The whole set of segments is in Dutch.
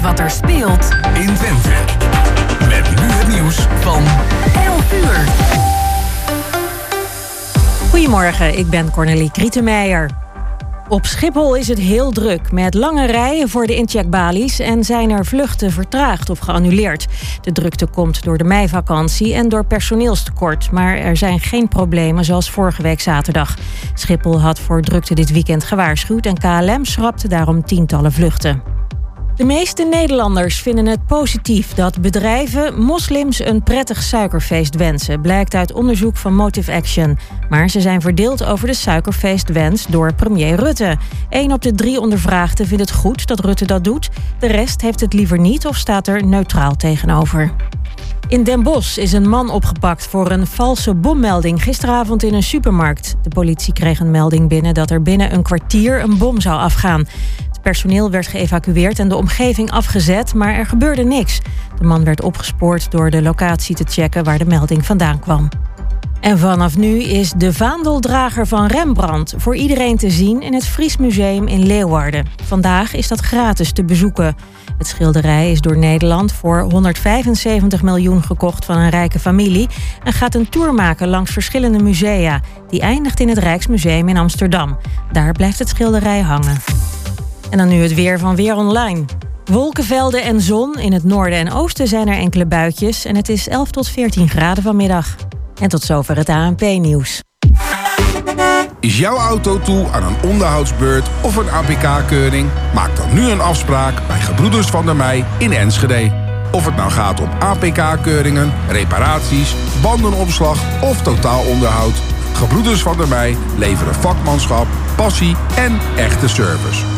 weet wat er speelt in Twente. Met nu het nieuws van 11 uur. Goedemorgen, ik ben Cornelie Krietenmeijer. Op Schiphol is het heel druk met lange rijen voor de incheckbalies en zijn er vluchten vertraagd of geannuleerd. De drukte komt door de meivakantie en door personeelstekort, maar er zijn geen problemen zoals vorige week zaterdag. Schiphol had voor drukte dit weekend gewaarschuwd en KLM schrapte daarom tientallen vluchten. De meeste Nederlanders vinden het positief dat bedrijven moslims een prettig suikerfeest wensen, blijkt uit onderzoek van Motive Action. Maar ze zijn verdeeld over de suikerfeestwens door premier Rutte. Eén op de drie ondervraagden vindt het goed dat Rutte dat doet. De rest heeft het liever niet of staat er neutraal tegenover. In Den Bosch is een man opgepakt voor een valse bommelding gisteravond in een supermarkt. De politie kreeg een melding binnen dat er binnen een kwartier een bom zou afgaan. Personeel werd geëvacueerd en de omgeving afgezet, maar er gebeurde niks. De man werd opgespoord door de locatie te checken waar de melding vandaan kwam. En vanaf nu is de vaandeldrager van Rembrandt voor iedereen te zien in het Fries Museum in Leeuwarden. Vandaag is dat gratis te bezoeken. Het schilderij is door Nederland voor 175 miljoen gekocht van een rijke familie en gaat een tour maken langs verschillende musea. Die eindigt in het Rijksmuseum in Amsterdam. Daar blijft het schilderij hangen. En dan nu het weer van Weer Online. Wolkenvelden en zon. In het noorden en oosten zijn er enkele buitjes. En het is 11 tot 14 graden vanmiddag. En tot zover het ANP-nieuws. Is jouw auto toe aan een onderhoudsbeurt of een APK-keuring? Maak dan nu een afspraak bij Gebroeders van der Mei in Enschede. Of het nou gaat om APK-keuringen, reparaties, bandenopslag of totaalonderhoud. Gebroeders van der Mei leveren vakmanschap, passie en echte service.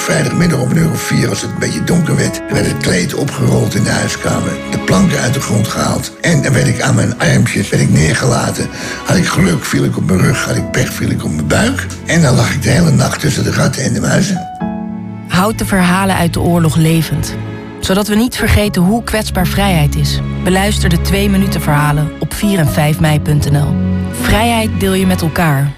vrijdagmiddag om een uur of vier, als het een beetje donker werd, werd het kleed opgerold in de huiskamer. De planken uit de grond gehaald. En dan werd ik aan mijn armpjes werd ik neergelaten. Had ik geluk, viel ik op mijn rug. Had ik pech, viel ik op mijn buik. En dan lag ik de hele nacht tussen de ratten en de muizen. Houd de verhalen uit de oorlog levend. Zodat we niet vergeten hoe kwetsbaar vrijheid is. Beluister de 2 minuten verhalen op 4 en 5 mei.nl. Vrijheid deel je met elkaar.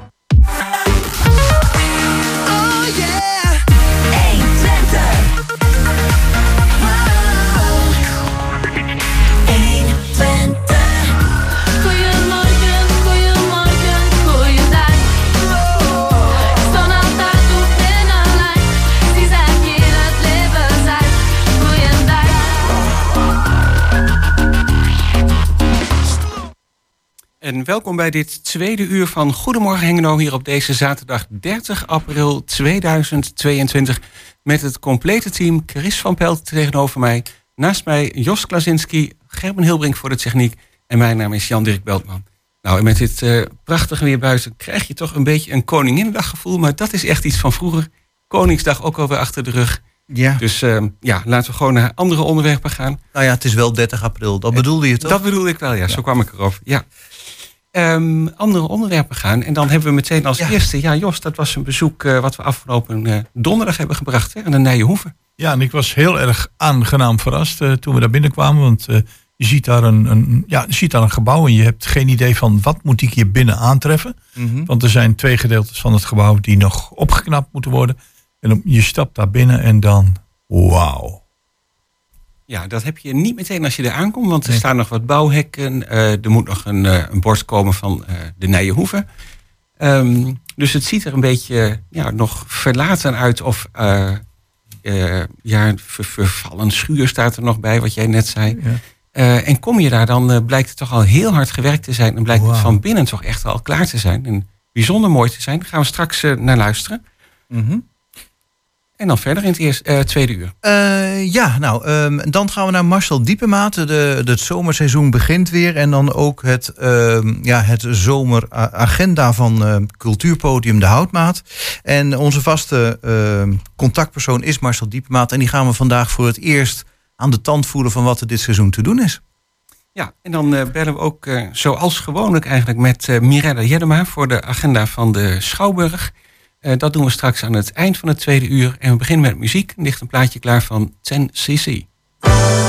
En welkom bij dit tweede uur van Goedemorgen Hengelo hier op deze zaterdag 30 april 2022 met het complete team Chris van Pelt tegenover mij. Naast mij Jos Klasinski, Gerben Hilbrink voor de techniek en mijn naam is Jan-Dirk Beltman. Nou, en met dit uh, prachtige weer buiten krijg je toch een beetje een Koninginnedaggevoel, maar dat is echt iets van vroeger. Koningsdag ook alweer achter de rug. Ja. Dus uh, ja, laten we gewoon naar andere onderwerpen gaan. Nou ja, het is wel 30 april. Dat bedoelde je toch? Dat bedoelde ik wel, ja. ja. Zo kwam ik erop. Ja um, andere onderwerpen gaan. En dan hebben we meteen als eerste, ja Jos, dat was een bezoek uh, wat we afgelopen uh, donderdag hebben gebracht hè, aan de Nijenhoeve. Ja, en ik was heel erg aangenaam verrast uh, toen we daar binnenkwamen. Want je, ziet daar een, een, ja, je ziet daar een gebouw en je hebt geen idee van wat moet ik hier binnen aantreffen. Mm -hmm. Want er zijn twee gedeeltes van het gebouw die nog opgeknapt moeten worden. En je stapt daar binnen en dan, wauw. Ja, dat heb je niet meteen als je er aankomt, want er staan nog wat bouwhekken. Uh, er moet nog een, uh, een bord komen van uh, de Nijenhoeve. Um, dus het ziet er een beetje ja, nog verlaten uit. Of ja, ver, vervallen schuur staat er nog bij, wat jij net zei. Ja. en kom je daar, dan blijkt het toch al heel hard gewerkt te zijn. En blijkt wow. het van binnen toch echt al klaar te zijn. En bijzonder mooi te zijn. Daar gaan we straks naar luisteren. Mm -hmm. En dan verder in het eerste, eh, tweede uur. Eh, ja, nou, ehm, dan gaan we naar Marcel Diepemaat. De, het zomerseizoen begint weer. En dan ook het, ehm, ja, het zomeragenda van eh, Cultuurpodium De Houtmaat. En onze vaste ehm, contactpersoon is Marcel Diepemaat. En die gaan we vandaag voor het eerst aan de tand voelen van wat er dit seizoen te doen is. Ja, en dan bellen we ook zoals gewoonlijk eigenlijk met Mirella Jeddema voor de agenda van de Schouwburg. Eh, dat doen we straks aan het eind van het tweede uur. En we beginnen met muziek. Er ligt een plaatje klaar van 10cc. Too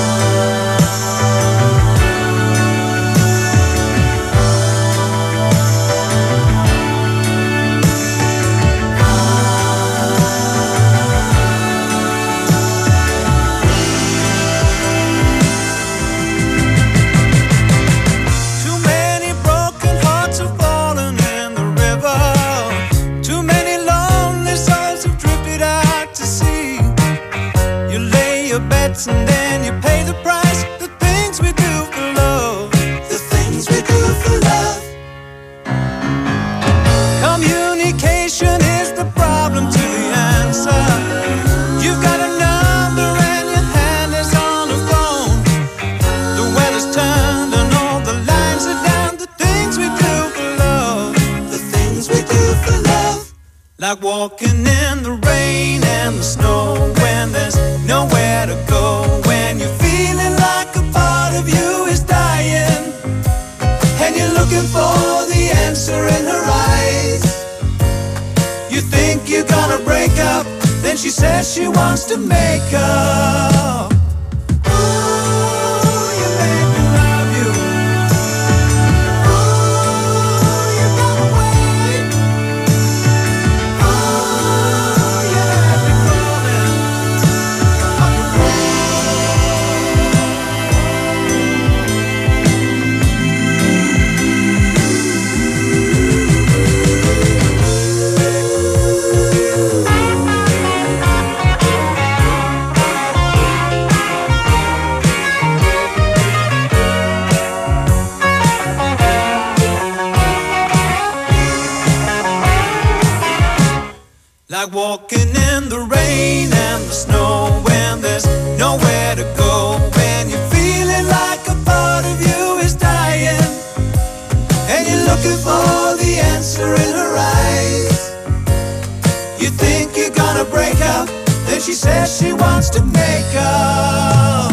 she says she wants to make up.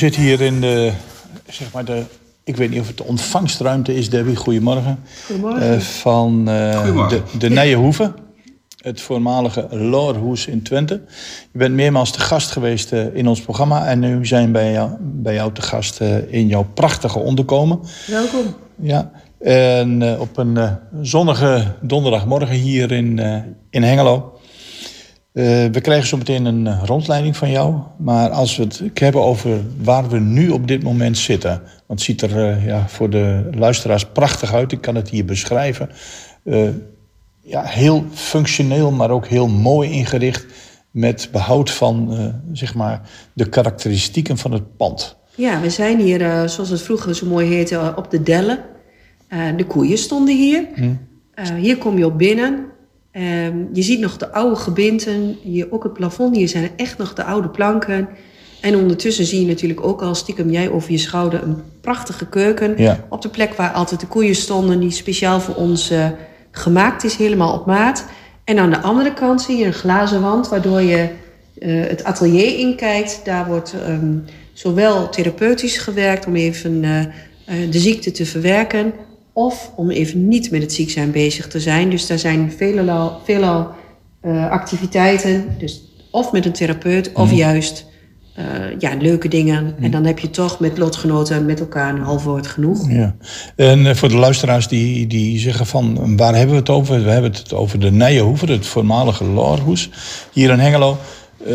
Zitten hier in de, zeg maar de, ik weet niet of het de ontvangstruimte is, Debbie. Goedemorgen. Goedemorgen. Eh, van eh, Goedemorgen. de, de Nijenhoeve, het voormalige Loorhoes in Twente. Je bent meermaals te gast geweest eh, in ons programma. En nu zijn we bij jou, bij jou te gast eh, in jouw prachtige onderkomen. Welkom. Ja, en eh, op een zonnige donderdagmorgen hier in, eh, in Hengelo. Eh, we krijgen zo meteen een eh, rondleiding van jou. Maar als we het hebben over waar we nu op dit moment zitten. Want het ziet er eh, ja, voor de luisteraars prachtig uit. Ik kan het hier beschrijven. Ja, heel functioneel, maar ook heel mooi ingericht. Met behoud van zeg maar de karakteristieken van het pand. Ja, we zijn hier, zoals het vroeger zo mooi heette, op de Dellen. De koeien stonden hier. Eh, hier kom je op binnen. Ehm, je ziet nog de oude gebinten. Hier ook het plafond. Hier zijn echt nog de oude planken. En ondertussen zie je natuurlijk ook al stiekem jij over je schouder een prachtige keuken. Ja. Op de plek waar altijd de koeien stonden, die speciaal voor ons eh, gemaakt is, helemaal op maat. En aan de andere kant zie je een glazen wand, waardoor je eh, het atelier inkijkt, daar wordt ehm, zowel therapeutisch gewerkt om even eh, de ziekte te verwerken, of om even niet met het ziek zijn bezig te zijn. Dus daar zijn veelal, veelal eh, activiteiten, dus of met een therapeut, of Mhm. juist eh, ja, leuke dingen. En dan heb je toch met lotgenoten met elkaar een half woord genoeg. Ja. En eh, voor de luisteraars die, die zeggen van waar hebben we het over? We hebben het over de Nijenhoeve, het voormalige Loorhoes hier in Hengelo. Eh,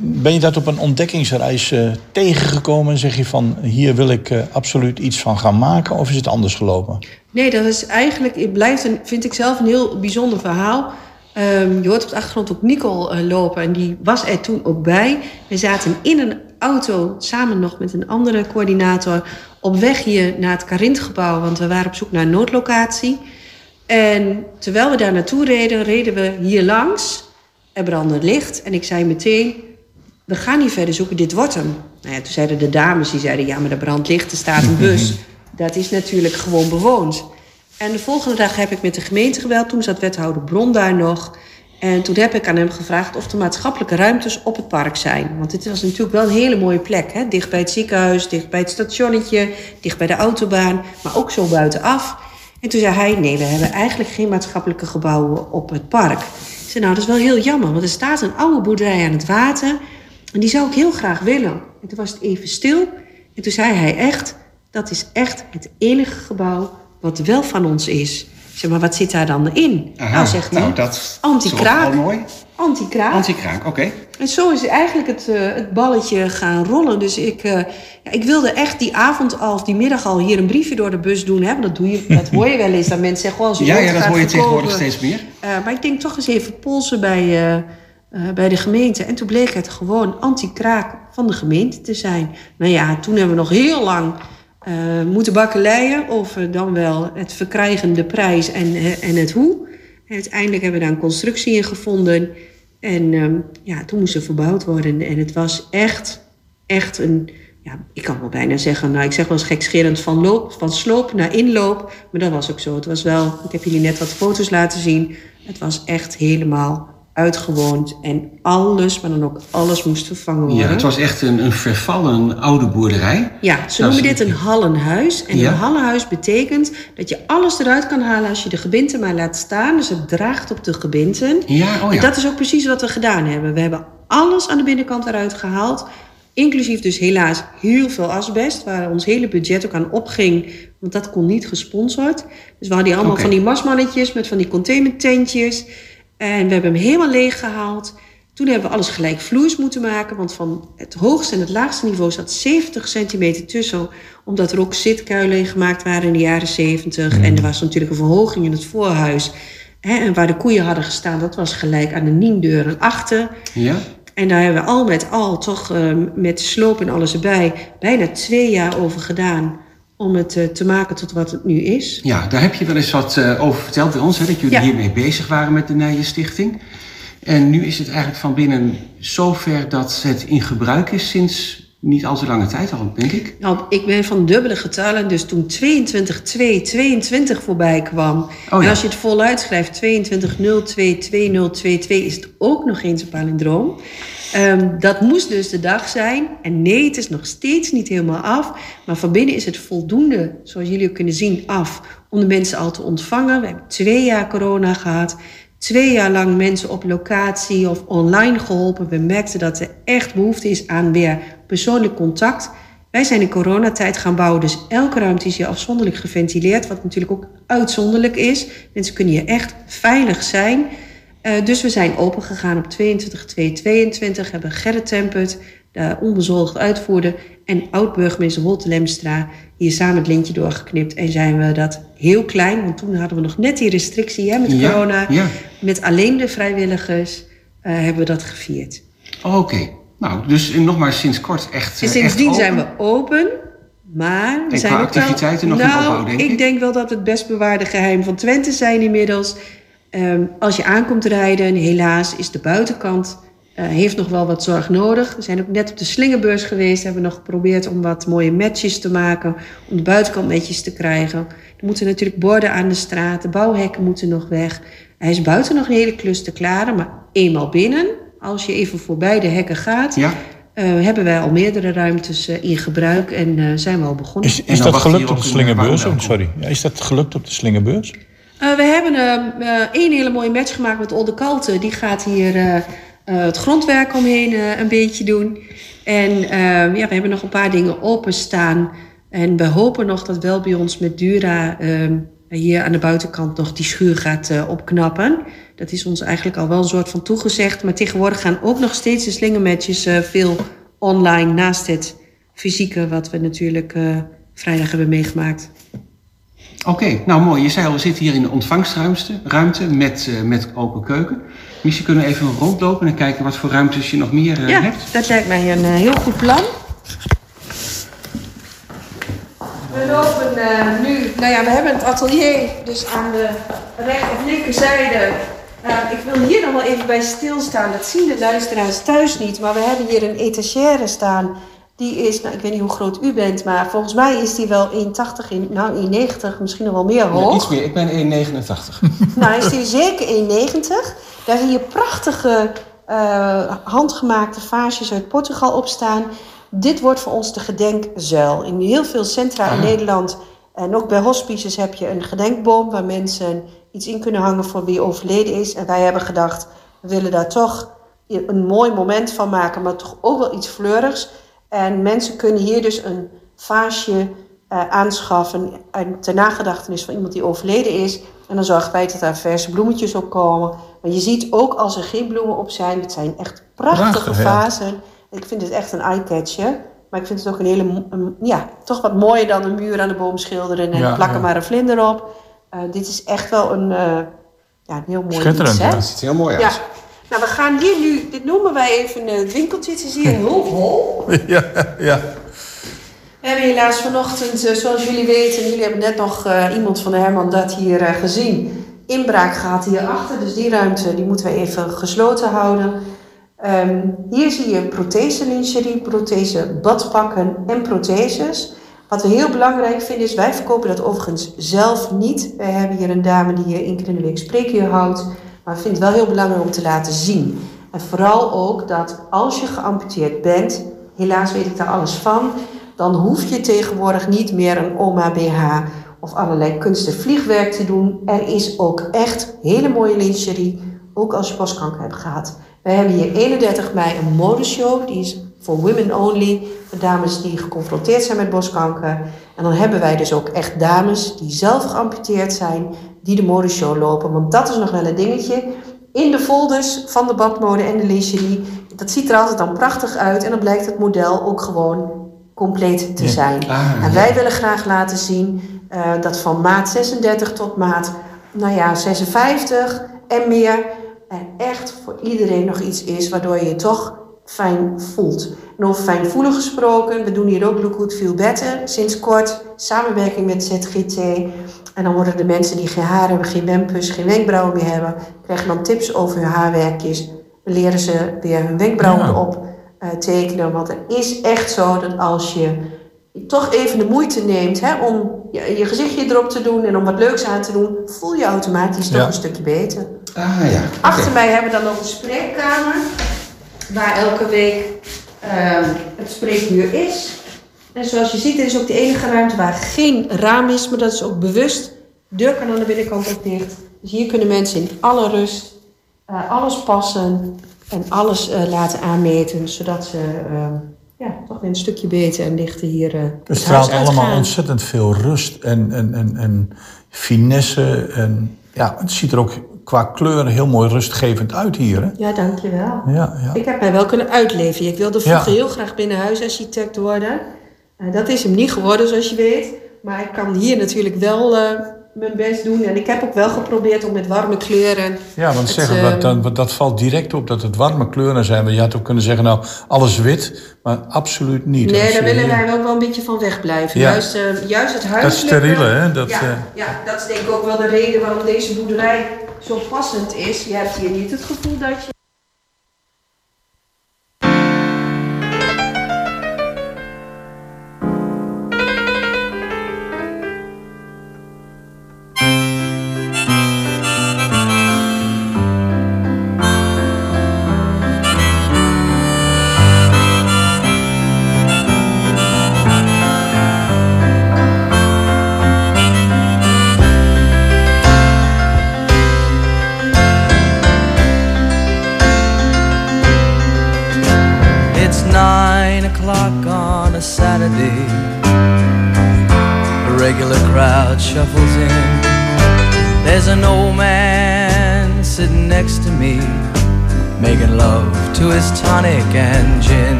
ben je dat op een ontdekkingsreis eh, tegengekomen en zeg je van hier wil ik eh, absoluut iets van gaan maken of is het anders gelopen? Nee, dat is eigenlijk, het blijft een, vind ik zelf een heel bijzonder verhaal. Ehm, je hoort op de achtergrond ook Nicole lopen en die was er toen ook bij. We zaten in een auto samen nog met een andere coördinator op weg hier naar het Karintgebouw, want we waren op zoek naar een noodlocatie. En terwijl we daar naartoe reden, reden we hier langs. Er brandde licht en ik zei meteen, we gaan niet verder zoeken, dit wordt hem. Nou ja, toen zeiden de dames, die zeiden, ja, maar er brandt licht, er staat een bus. Dat is natuurlijk gewoon bewoond. En de volgende dag heb ik met de gemeente gebeld. Toen zat wethouder Bron daar nog. En toen heb ik aan hem gevraagd of er maatschappelijke ruimtes op het park zijn. Want dit was natuurlijk wel een hele mooie plek. Hè? Dicht bij het ziekenhuis, dicht bij het stationnetje, dicht bij de autobaan. Maar ook zo buitenaf. En toen zei hij, nee, we hebben eigenlijk geen maatschappelijke gebouwen op het park. Ik zei, nou, dat is wel heel jammer. Want er staat een oude boerderij aan het water. En die zou ik heel graag willen. En toen was het even stil. En toen zei hij echt, dat is echt het enige gebouw wat wel van ons is. Zeg, maar wat zit daar dan in? Aha, nou, zegt hij, nou, dat anti-kraak. wel mooi. Anti-kraak. Anti-kraak, oké. En zo is eigenlijk het, eh, het balletje gaan rollen. Dus ik, eh, ja, ik wilde echt die avond al, of die middag al, hier een briefje door de bus doen. Hè? Want dat, doe je, dat hoor je wel eens, dat mensen zeggen... Oh, als je Ja, ja, dat hoor je tegenwoordig steeds meer. Eh, maar ik denk toch eens even polsen bij, bij de gemeente. En toen bleek het gewoon anti-kraak van de gemeente te zijn. Nou ja, toen hebben we nog heel lang eh, moeten bakkeleien... over dan wel het verkrijgen, de prijs en, eh, en het hoe. En uiteindelijk hebben we daar een constructie in gevonden... En ehm, ja, toen moest er verbouwd worden. En het was echt, echt een... Ja, ik kan wel bijna zeggen, nou ik zeg wel eens gekscherend van, loop, van sloop naar inloop. Maar dat was ook zo. Het was wel, ik heb jullie net wat foto's laten zien. Het was echt helemaal uitgewoond. En alles, maar dan ook alles moest vervangen worden. Ja, het was echt een, een vervallen oude boerderij. Ja, ze Nou, noemen dit een hallenhuis. En Ja. een hallenhuis betekent dat je alles eruit kan halen als je de gebinten maar laat staan. Dus het draagt op de gebinten. Ja, oh ja. En dat is ook precies wat we gedaan hebben. We hebben alles aan de binnenkant eruit gehaald. Inclusief dus helaas heel veel asbest, waar ons hele budget ook aan opging. Want dat kon niet gesponsord. Dus we hadden hier allemaal van die masmannetjes met van die containertentjes. En we hebben hem helemaal leeg gehaald. Toen hebben we alles gelijkvloers moeten maken. Want van het hoogste en het laagste niveau zat 70 centimeter tussen. Omdat er ook zitkuilen in gemaakt waren in de jaren 70. En er was natuurlijk een verhoging in het voorhuis. Hè, en waar de koeien hadden gestaan, dat was gelijk aan de niendeuren achter. Ja? En daar hebben we al met al, toch eh, met sloop en alles erbij, bijna twee jaar over gedaan. Om het eh, te maken tot wat het nu is. Ja, daar heb je wel eens wat eh, over verteld bij ons, hè, dat jullie Ja. hiermee bezig waren met de Nijen Stichting. En nu is het eigenlijk van binnen zover dat het in gebruik is sinds niet al te lange tijd al, denk ik. Nou, ik ben van dubbele getallen, dus toen 22 2 22 voorbij kwam. ja. En als je het voluit schrijft, 22 02 2022, is het ook nog eens een palindroom. Ehm, dat moest dus de dag zijn. En nee, het is nog steeds niet helemaal af. Maar van binnen is het voldoende, zoals jullie ook kunnen zien, af. Om de mensen al te ontvangen. We hebben twee jaar corona gehad. Twee jaar lang mensen op locatie of online geholpen. We merkten dat er echt behoefte is aan weer persoonlijk contact. Wij zijn in coronatijd gaan bouwen, dus elke ruimte is hier afzonderlijk geventileerd. Wat natuurlijk ook uitzonderlijk is. Mensen kunnen hier echt veilig zijn. Eh, dus we zijn open gegaan op 22 222 hebben Gerrit Tempert daar onbezoldigd uitvoerde. En oud-burgemeester Holte Lemstra hier samen het lintje doorgeknipt. En zijn we dat heel klein, want toen hadden we nog net die restrictie hè, met Ja, corona. ja. Met alleen de vrijwilligers eh, hebben we dat gevierd. Oké. Nou, dus nog maar sinds kort echt. En eh, sindsdien echt zijn we open. Maar we zijn qua ook wel- activiteiten nog in nou, opbouw, denk ik? denk wel dat we het best bewaarde geheim van Twente zijn inmiddels. Ehm, als je aankomt rijden, helaas is de buitenkant... eh, heeft nog wel wat zorg nodig. We zijn ook net op de slingerbeurs geweest. Hebben nog geprobeerd om wat mooie matches te maken. Om de buitenkant netjes te krijgen. Er moeten natuurlijk borden aan de straat. De bouwhekken moeten nog weg. Hij is buiten nog een hele klus te klaren. Maar eenmaal binnen als je even voorbij de hekken gaat, Ja. eh, hebben wij al meerdere ruimtes eh, in gebruik en eh, zijn we al begonnen. Is, is dat gelukt op de slingerbeurs? Oh, sorry. Ja, is dat gelukt op de slingerbeurs? Eh, we hebben eh, eh, één hele mooie match gemaakt met Olde Kalte. Die gaat hier eh, eh, het grondwerk omheen eh, een beetje doen. En eh, ja, we hebben nog een paar dingen openstaan. En we hopen nog dat wel bij ons met Dura eh, hier aan de buitenkant nog die schuur gaat eh, opknappen. Dat is ons eigenlijk al wel een soort van toegezegd. Maar tegenwoordig gaan ook nog steeds de slingermatches eh, veel online naast het fysieke wat we natuurlijk eh, vrijdag hebben meegemaakt. Oké, nou mooi. Je zei al, we zitten hier in de ontvangstruimte ruimte met, eh, met open keuken. Misschien kunnen we even rondlopen en kijken wat voor ruimtes je nog meer eh, Ja, hebt. dat lijkt mij een eh, heel goed plan. We lopen eh, nu, nou ja, we hebben het atelier dus aan de recht of linkerzijde. Eh, ik wil hier nog wel even bij stilstaan. Dat zien de luisteraars thuis niet. Maar we hebben hier een etagère staan. Die is, nou, ik weet niet hoe groot u bent, maar volgens mij is die wel 1,80, in, nou 1,90, misschien nog wel meer Ja, hoog. iets meer. Ik ben 1,89. Nou, is die zeker 1,90. Daar zie je prachtige eh, handgemaakte vaasjes uit Portugal op staan. Dit wordt voor ons de gedenkzuil. In heel veel centra in Ah. Nederland en ook bij hospices heb je een gedenkboom waar mensen iets in kunnen hangen voor wie overleden is. En wij hebben gedacht, we willen daar toch een mooi moment van maken, maar toch ook wel iets fleurigs. En mensen kunnen hier dus een vaasje eh, aanschaffen en ter nagedachtenis van iemand die overleden is. En dan zorgen wij dat daar verse bloemetjes op komen. Maar je ziet ook als er geen bloemen op zijn, het zijn echt prachtige Prachtig, ja. vazen. Ik vind het echt een eye-catcher. Maar ik vind het ook een hele, een- ja, toch wat mooier dan een muur aan de boom schilderen en Ja, plakken ja. maar een vlinder op. Eh, dit is echt wel een, eh, ja, een heel mooi Schitterend, iets, hè? ja. Het ziet er heel mooi uit. Nou, we gaan hier nu, dit noemen wij even het winkeltje. Het is hier een hulphol. ja, ja. We hebben helaas vanochtend, eh, zoals jullie weten, jullie hebben net nog eh, iemand van de Herman dat hier eh, gezien. Inbraak gehad hierachter, dus die ruimte die moeten we even gesloten houden. Ehm, hier zie je prothese lingerie, prothese badpakken en protheses. Wat we heel belangrijk vinden is, wij verkopen dat overigens zelf niet. Wij hebben hier een dame die hier één keer in de week spreekuur houdt. Maar we vinden het wel heel belangrijk om te laten zien. En vooral ook dat als je geamputeerd bent, helaas weet ik daar alles van, dan hoef je tegenwoordig niet meer een oma BH of allerlei kunst- en vliegwerk te doen. Er is ook echt hele mooie lingerie, ook als je borstkanker hebt gehad. Wij hebben hier 31 mei een modeshow, die is voor women only, voor dames die geconfronteerd zijn met borstkanker. En dan hebben wij dus ook echt dames die zelf geamputeerd zijn, die de modeshow lopen. Want dat is nog wel een dingetje. In de folders van de badmode en de lingerie, dat ziet er altijd dan prachtig uit. En dan blijkt het model ook gewoon compleet te Ja. zijn. Ah, en ja. wij willen graag laten zien eh, dat van maat 36 tot maat nou ja, 56 en meer er echt voor iedereen nog iets is waardoor je je toch fijn voelt. En over fijnvoelig gesproken, we doen hier ook Look Good Feel Better sinds kort, samenwerking met ZGT. En dan worden de mensen die geen haar hebben, geen wempus, geen wenkbrauwen meer hebben, krijgen dan tips over hun haarwerkjes. We leren ze weer hun wenkbrauwen Ja. op eh, tekenen. Want het is echt zo dat als je toch even de moeite neemt hè, om je, je gezichtje erop te doen en om wat leuks aan te doen, voel je automatisch toch Ja. een stukje beter. Ah ja. Achter mij hebben we dan nog een spreekkamer, waar elke week ehm, het spreekuur is. En zoals je ziet, is ook de enige ruimte waar geen raam is, maar dat is ook bewust. De deur kan aan de binnenkant ook dicht. Dus hier kunnen mensen in alle rust eh, alles passen en alles eh, laten aanmeten, zodat ze ehm, ja, toch weer een stukje beter en lichter hier eh Het het straalt allemaal ontzettend veel rust en, en, en, en finesse. En ja, het ziet er ook qua kleuren heel mooi rustgevend uit hier. Hè? Ja, dankjewel. Ja, ja. Ik heb mij wel kunnen uitleven. Ik wilde Ja. vroeger heel graag binnenhuisarchitect worden. Eh, dat is hem niet geworden, zoals je weet. Maar ik kan hier natuurlijk wel eh, mijn best doen. En ik heb ook wel geprobeerd om met warme kleuren... Ja, want zeggen, eh, wat, dan, wat- dat valt direct op dat het warme kleuren zijn. Want je had ook kunnen zeggen, nou, alles wit, maar absoluut niet. Nee, daar willen wij wel een beetje van wegblijven. Ja. Juist, eh, juist het Dat huiselijke... steriele, hè? Dat, ja, eh, ja, dat is denk ik ook wel de reden waarom deze boerderij zo passend is. Je hebt hier niet het gevoel dat je...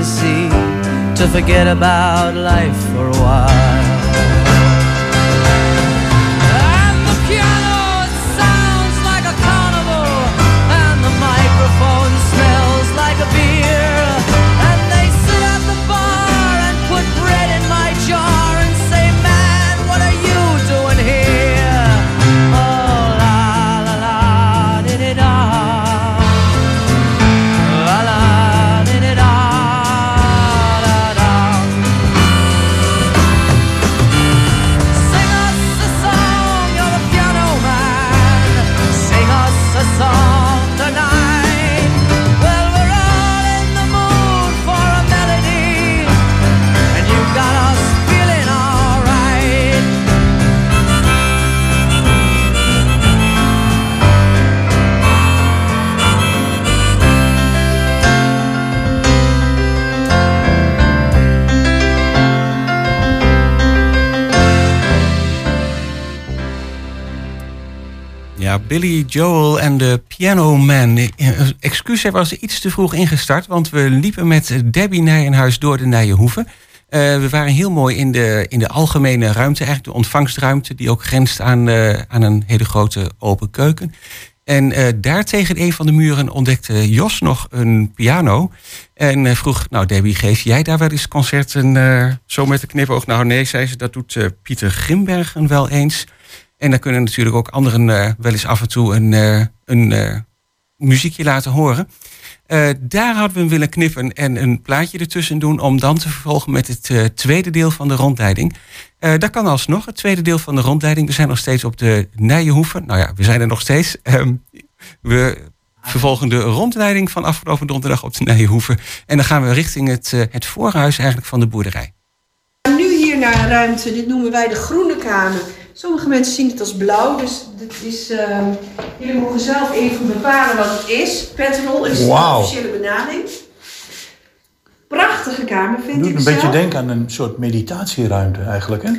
to forget about. Billy Joel en de Piano Man. Eh, Excuus, hij was iets te vroeg ingestart, want we liepen met Debbie Nijenhuis door de Nijenhoeven. Eh, we waren heel mooi in de, in de algemene ruimte, eigenlijk de ontvangstruimte, die ook grenst aan, eh, aan een hele grote open keuken. En eh, daar tegen een van de muren ontdekte Jos nog een piano. En vroeg, nou Debbie, geef jij daar wel eens concerten zo met de knipoog? Nou nee, zei ze, dat doet Pieter Grimbergen wel eens. En dan kunnen natuurlijk ook anderen eh, wel eens af en toe een, eh, een eh, muziekje laten horen. Daar hadden we willen knippen en een plaatje ertussen doen... om dan te vervolgen met het tweede deel van de rondleiding. Dat kan alsnog, het tweede deel van de rondleiding. We zijn nog steeds op de Nijenhoeven. Nou ja, we zijn er nog steeds. Ehm, we vervolgen de rondleiding van afgelopen donderdag op de Nijenhoeven. En dan gaan we richting het, het voorhuis eigenlijk van de boerderij. nu hier naar een ruimte, dit noemen wij de groene kamer. Sommige mensen zien het als blauw, dus dit is, ehm, jullie mogen zelf even bepalen wat het is. Petrol is de officiële benaming. Prachtige kamer vind Doet ik een zelf. beetje denken aan een soort meditatieruimte eigenlijk, hè?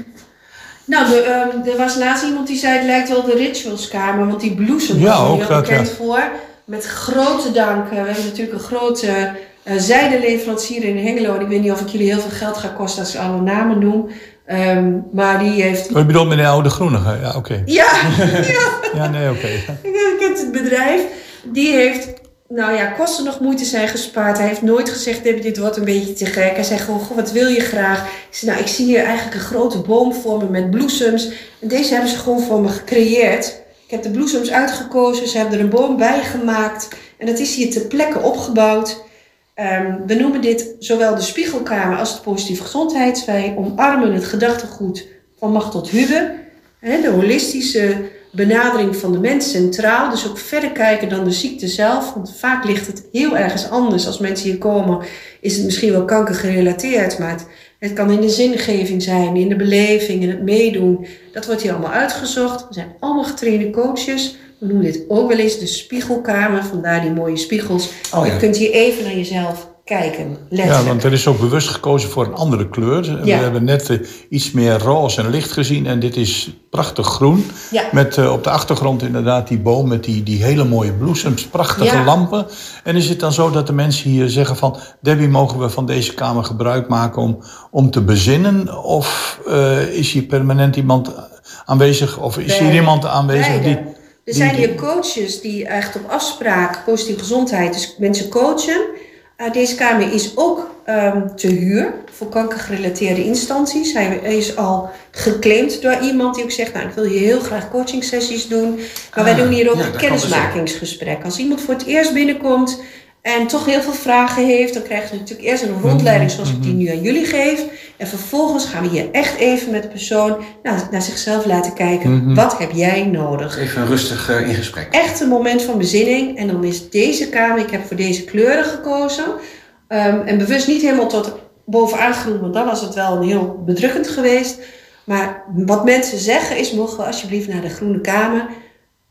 Nou, de, ehm, er was laatst iemand die zei het lijkt wel de ritualskamer, want die bloesem Ja, was ook heel bekend ja. voor. Met grote dank. We hebben natuurlijk een grote eh zijdeleverancier in Hengelo. En ik weet niet of ik jullie heel veel geld ga kosten als ik alle namen noem. Ehm, maar die heeft... Oh, je bedoelt meneer Oude Groenige? Ja, oké. Ja, ja. Ja, nee, oké. Ik ken het bedrijf. Die heeft, nou ja, kosten nog moeite zijn gespaard. Hij heeft nooit gezegd, Debbie, dit wordt een beetje te gek. Hij zei gewoon, goh, wat wil je graag? Ik zei, nou, ik zie hier eigenlijk een grote boom voor me met bloesems. En deze hebben ze gewoon voor me gecreëerd. Ik heb de bloesems uitgekozen. Ze hebben er een boom bij gemaakt. En dat is hier ter plekke opgebouwd. Ehm, we noemen dit zowel de spiegelkamer als de positieve gezondheid. Wij omarmen het gedachtegoed van Macht tot Hubbe. Hè, de holistische benadering van de mens centraal. Dus ook verder kijken dan de ziekte zelf. Want vaak ligt het heel ergens anders. Als mensen hier komen, is het misschien wel kanker gerelateerd. Maar het, het kan in de zingeving zijn, in de beleving, in het meedoen. Dat wordt hier allemaal uitgezocht. We zijn allemaal getrainde coaches. We noemen dit ook wel eens de spiegelkamer. Vandaar die mooie spiegels. Oh ja. Je kunt hier even naar jezelf kijken. Letterlijk. Ja, want er is ook bewust gekozen voor een andere kleur. We hebben net eh, iets meer roze en licht gezien en dit is prachtig groen. Ja. Met eh, op de achtergrond inderdaad die boom met die, die hele mooie bloesems, prachtige Ja. lampen. En is het dan zo dat de mensen hier zeggen van... Debbie, mogen we van deze kamer gebruik maken om, om te bezinnen? Of eh, is hier permanent iemand aanwezig? Of is hier iemand aanwezig Beide. die... Er zijn hier coaches die echt op afspraak, positieve gezondheid, dus mensen coachen. Uh, deze kamer is ook ehm, te huur voor kankergerelateerde instanties. Hij is al geclaimd door iemand die ook zegt, nou ik wil hier heel graag coaching sessies doen. Maar wij Ah, doen hier ook ja, een kan dus kennismakingsgesprek. Als iemand voor het eerst binnenkomt en toch heel veel vragen heeft, dan krijgt hij natuurlijk eerst een rondleiding zoals ik die nu aan jullie geef. En vervolgens gaan we hier echt even met de persoon naar, naar zichzelf laten kijken. Mhm. Wat heb jij nodig? Even rustig eh, in gesprek. Echt een moment van bezinning. En dan is deze kamer, ik heb voor deze kleuren gekozen. Ehm, en bewust niet helemaal tot bovenaan groen, want dan was het wel een heel bedrukkend geweest. Maar wat mensen zeggen is, mogen we alsjeblieft naar de groene kamer.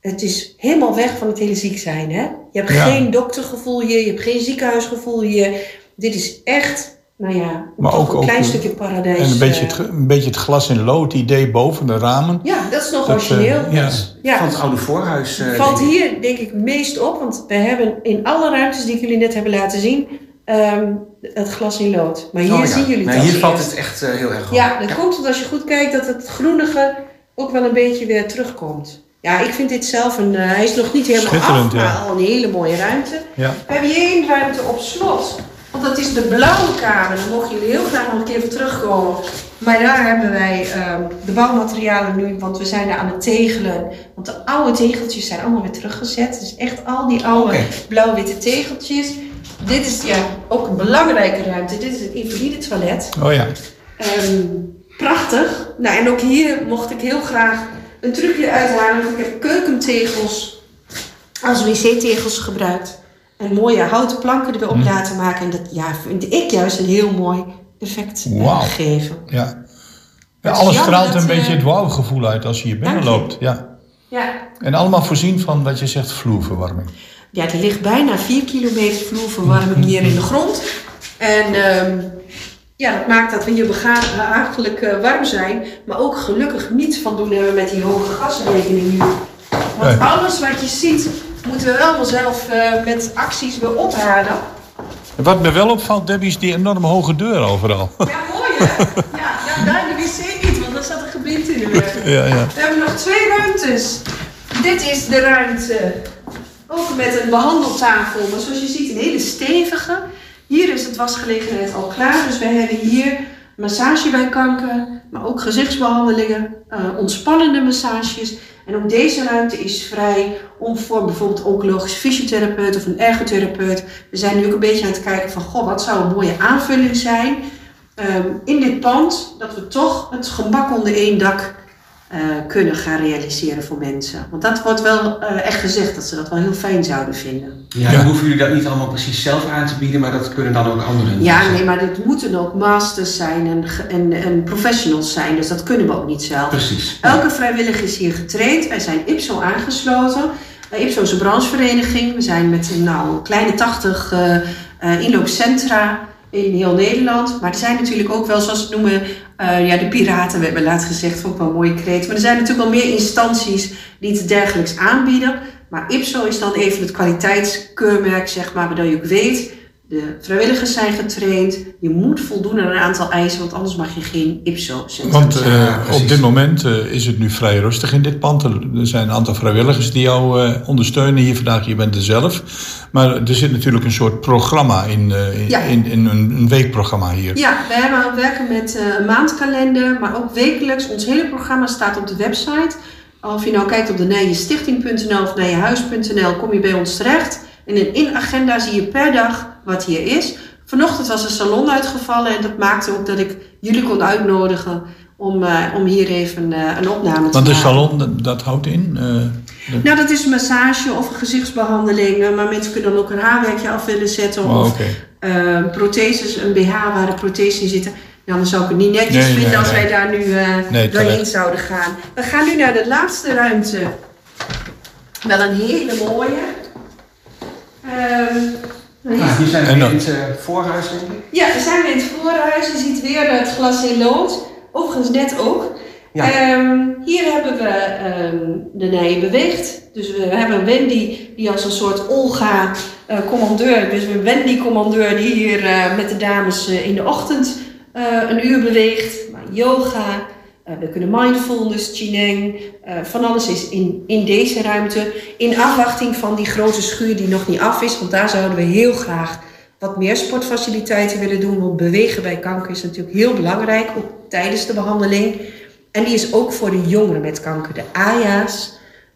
Het is helemaal weg van het hele ziek zijn. Hè? Je hebt Ja. geen doktergevoel hier, je hebt geen ziekenhuisgevoel hier. Dit is echt, nou ja, Maar toch ook, een klein stukje paradijs. En een beetje, het, eh. ge- een beetje het glas in lood idee boven de ramen. Ja, dat is nog Dat, origineel. eh, ja. Ja. Van het oude voorhuis. eh, valt denk hier denk ik meest op, want we hebben in alle ruimtes die ik jullie net hebben laten zien, ehm, het glas in lood. Maar hier Oh ja. zien jullie het Nee, als hier valt het echt heel erg op. Ja, dat komt omdat als je goed kijkt dat het groenige ook wel een beetje weer terugkomt. Ja, ik vind dit zelf een... eh, hij is nog niet helemaal af, maar ja. al een hele mooie ruimte. Ja. We hebben hier één ruimte op slot. Want dat is de blauwe kamer. Daar mogen jullie heel graag nog een keer voor terugkomen. Maar daar hebben wij ehm, de bouwmaterialen nu, want we zijn daar aan het tegelen. Want de oude tegeltjes zijn allemaal weer teruggezet. Dus echt al die oude blauw-witte tegeltjes. Dit is ja, ook een belangrijke ruimte. Dit is het invalide toilet. Oh ja. Ehm, prachtig. Nou, en ook hier mocht ik heel graag een trucje uithalen. Want ik heb keukentegels als wc-tegels gebruikt. En mooie houten planken erop Mhm. laten maken. En dat ja, vind ik juist een heel mooi effect eh, Wauw. geven. Ja. ja alles straalt een eh, beetje het wauwgevoel uit als je hier binnenloopt. Ja. Ja. En allemaal voorzien van wat je zegt vloerverwarming. ja, er ligt bijna 4 kilometer vloerverwarming hier in de grond. En ehm, ja, dat maakt dat we hier behagelijk eh, warm zijn. Maar ook gelukkig niet van doen hebben met die hoge gasrekening nu. Want Nee. alles wat je ziet, moeten we wel zelf eh, met acties weer ophalen. Wat me wel opvalt, Debbie, is die enorme hoge deur overal. Ja, mooi hè? Ja, daar de wc niet, want daar zat een gebind in de weg. Ja, ja. We hebben nog twee ruimtes. Dit is de ruimte. Ook met een behandeltafel, maar zoals je ziet een hele stevige. Hier is het wasgelegenheid al klaar, dus we hebben hier massage bij kanker, maar ook gezichtsbehandelingen, eh, ontspannende massages. En ook deze ruimte is vrij om voor bijvoorbeeld oncologisch fysiotherapeut of een ergotherapeut. We zijn nu ook een beetje aan het kijken van, goh, wat zou een mooie aanvulling zijn ehm, in dit pand, dat we toch het gemak onder één dak eh, kunnen gaan realiseren voor mensen. Want dat wordt wel eh, echt gezegd, dat ze dat wel heel fijn zouden vinden. Ja, dan hoeven jullie dat niet allemaal precies zelf aan te bieden, maar dat kunnen dan ook anderen. Ja, nee, maar dit moeten ook masters zijn en, en, en professionals zijn, dus dat kunnen we ook niet zelf. Precies. Elke vrijwilliger is hier getraind. Wij zijn IPSO aangesloten. Uh, IPSO is een branchevereniging. We zijn met nou, een kleine 80 eh, eh, inloopcentra in heel Nederland. Maar er zijn natuurlijk ook wel, zoals ze het noemen, eh, ja, de piraten. We hebben laatst gezegd, vond ik wel een mooie kreet. Maar er zijn natuurlijk wel meer instanties die iets dergelijks aanbieden. Maar IPSO is dan even het kwaliteitskeurmerk, zeg maar, waardoor je ook weet... De vrijwilligers zijn getraind. Je moet voldoen aan een aantal eisen, want anders mag je geen IPSO-centrum Want eh, op dit moment eh, is het nu vrij rustig in dit pand. Er zijn een aantal vrijwilligers die jou eh, ondersteunen hier vandaag. Je bent er zelf. Maar er zit natuurlijk een soort programma in, eh, in, Ja. in, in een, een weekprogramma hier. Ja, we hebben, werken met een maandkalender, maar ook wekelijks. Ons hele programma staat op de website. Of je nou kijkt op de nijenstichting.nl of nijenhuis.nl, kom je bij ons terecht. En in in agenda zie je per dag wat hier is. Vanochtend was een salon uitgevallen en dat maakte ook dat ik jullie kon uitnodigen om, eh, om hier even eh, een opname te Want de maken. salon, dat, dat houdt in. eh, de- Nou, dat is een massage of een gezichtsbehandeling. eh, Maar mensen kunnen dan ook een haarwerkje af willen zetten. Oh, of eh, protheses, een BH waar de prothese in zitten. Nou, dan zou ik het niet netjes Nee, vinden nee, als nee. wij daar nu doorheen zouden gaan. We gaan nu naar de laatste ruimte. Wel een hele mooie. Ehm, Nou, hier zijn we En in het eh, voorhuis, denk ik. ja, we zijn in het voorhuis. Je ziet weer het glas in lood. Overigens net ook. Ja. Ehm, hier hebben we ehm, de Nijen Beweegt. Dus we hebben Wendy die als een soort Olga eh, commandeur. Dus een Wendy commandeur die hier eh, met de dames eh, in de ochtend eh, een uur beweegt. Maar yoga, eh, we kunnen mindfulness, Chineng, eh, van alles is in, in deze ruimte. In afwachting van die grote schuur die nog niet af is. Want daar zouden we heel graag wat meer sportfaciliteiten willen doen. Want bewegen bij kanker is natuurlijk heel belangrijk, tijdens de behandeling. En die is ook voor de jongeren met kanker. De AYA's,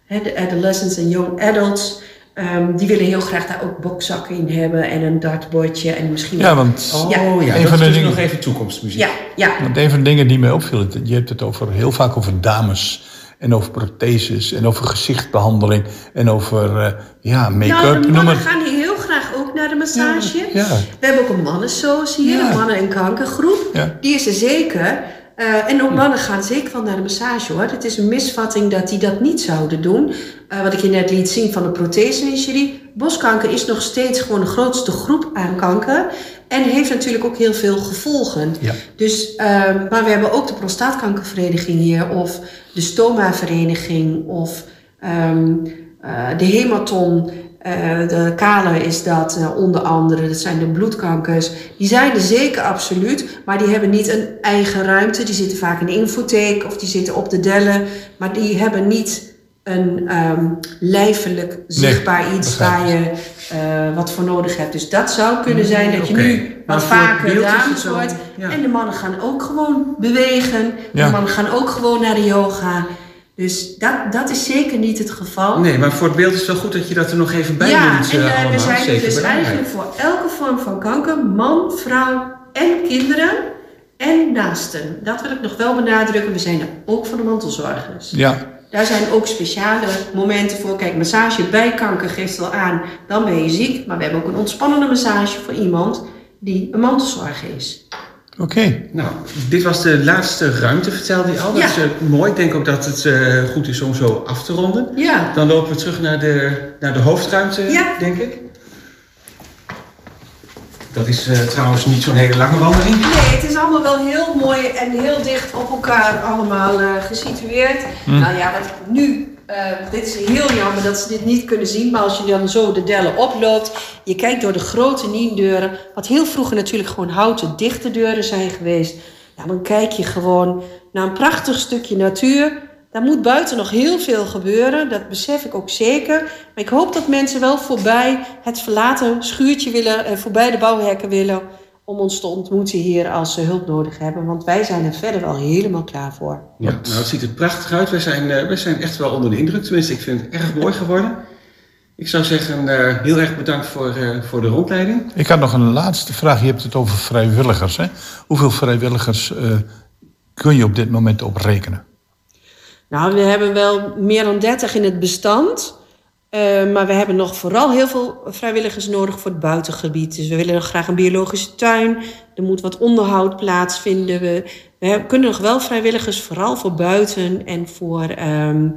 de Adolescents en Young Adults, ehm, die willen heel graag daar ook bokzakken in hebben en een dartbordje en misschien... Ja, want Oh Ja. ja, Een van de is dus dingen- nog even toekomstmuziek. Ja, ja. Want een van de dingen die mij opviel, je hebt het over, heel vaak over dames. En over protheses. En over gezichtbehandeling. En over eh, ja, Nou, make-up. de noem mannen maar. gaan hier heel graag ook naar de massage. Ja. We hebben ook een mannensoos hier, Ja. een mannen- en kankergroep. Ja. Die is er zeker. Eh, en ook mannen gaan zeker wel naar de massage hoor. Het is een misvatting dat die dat niet zouden doen. Eh, wat ik je net liet zien van de prothese-industrie. Boskanker is nog steeds gewoon de grootste groep aan kanker. En heeft natuurlijk ook heel veel gevolgen. Ja. Dus, ehm, maar we hebben ook de prostaatkankervereniging hier. Of de stoma-vereniging. Of ehm, eh, de hematon. Eh, de kale is dat eh, onder andere. Dat zijn de bloedkankers. Die zijn er zeker absoluut. Maar die hebben niet een eigen ruimte. Die zitten vaak in de infotheek. Of die zitten op de dellen. Maar die hebben niet een ehm, lijfelijk zichtbaar iets waar je eh, wat voor nodig hebt. Dus dat zou kunnen zijn dat je nu wat vaker dames wordt. ja. En de mannen gaan ook gewoon bewegen. Ja. De mannen gaan ook gewoon naar de yoga. Dus dat, dat is zeker niet het geval. Nee, maar voor het beeld is het wel goed dat je dat er nog even bij ja, noemt. en eh, eh, allemaal. we zijn Zeker dus belangrijk. eigenlijk voor elke vorm van kanker, man, vrouw en kinderen en naasten. Dat wil ik nog wel benadrukken. We zijn er ook voor de mantelzorgers. Ja, Daar zijn ook speciale momenten voor. Kijk, massage bij kanker geeft wel aan, dan ben je ziek. Maar we hebben ook een ontspannende massage voor iemand die een mantelzorger is. Oké. Nou, dit was de laatste ruimte, vertelde je al. Dat Ja. is eh, mooi. Ik denk ook dat het eh, goed is om zo af te ronden. Ja. Dan lopen we terug naar de, naar de hoofdruimte, Ja. denk ik. Dat is eh, trouwens niet zo'n hele lange wandeling. Nee, het is allemaal wel heel mooi en heel dicht op elkaar allemaal eh, gesitueerd. Nou ja, wat ik nu Ehm, dit is heel jammer dat ze dit niet kunnen zien. Maar als je dan zo de dellen oploopt. Je kijkt door de grote niendeuren. Wat heel vroeger natuurlijk gewoon houten dichte deuren zijn geweest. Nou, dan kijk je gewoon naar een prachtig stukje natuur. Daar moet buiten nog heel veel gebeuren. Dat besef ik ook zeker. Maar ik hoop dat mensen wel voorbij het verlaten schuurtje willen. En voorbij de bouwhekken willen om ons te ontmoeten hier als ze hulp nodig hebben. Want wij zijn er verder wel helemaal klaar voor. Ja, nou het ziet er prachtig uit. Wij zijn, uh, wij zijn echt wel onder de indruk. Tenminste, ik vind het erg mooi geworden. Ik zou zeggen, eh, heel erg bedankt voor, eh, voor de rondleiding. Ik had nog een laatste vraag. Je hebt het over vrijwilligers. Hè? Hoeveel vrijwilligers kun je op dit moment op rekenen? Nou, we hebben wel meer dan 30 in het bestand. Eh, maar we hebben nog vooral heel veel vrijwilligers nodig voor het buitengebied. Dus we willen nog graag een biologische tuin. Er moet wat onderhoud plaatsvinden. We, kunnen nog wel vrijwilligers, vooral voor buiten en voor. Ehm,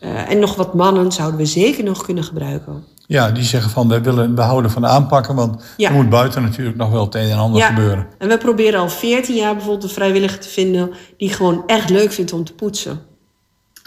eh, en nog wat mannen zouden we zeker nog kunnen gebruiken. Ja, die zeggen van we willen behouden van aanpakken, want er moet buiten natuurlijk nog wel het een en ander ja. gebeuren. En we proberen al 14 jaar bijvoorbeeld een vrijwilliger te vinden die gewoon echt leuk vindt om te poetsen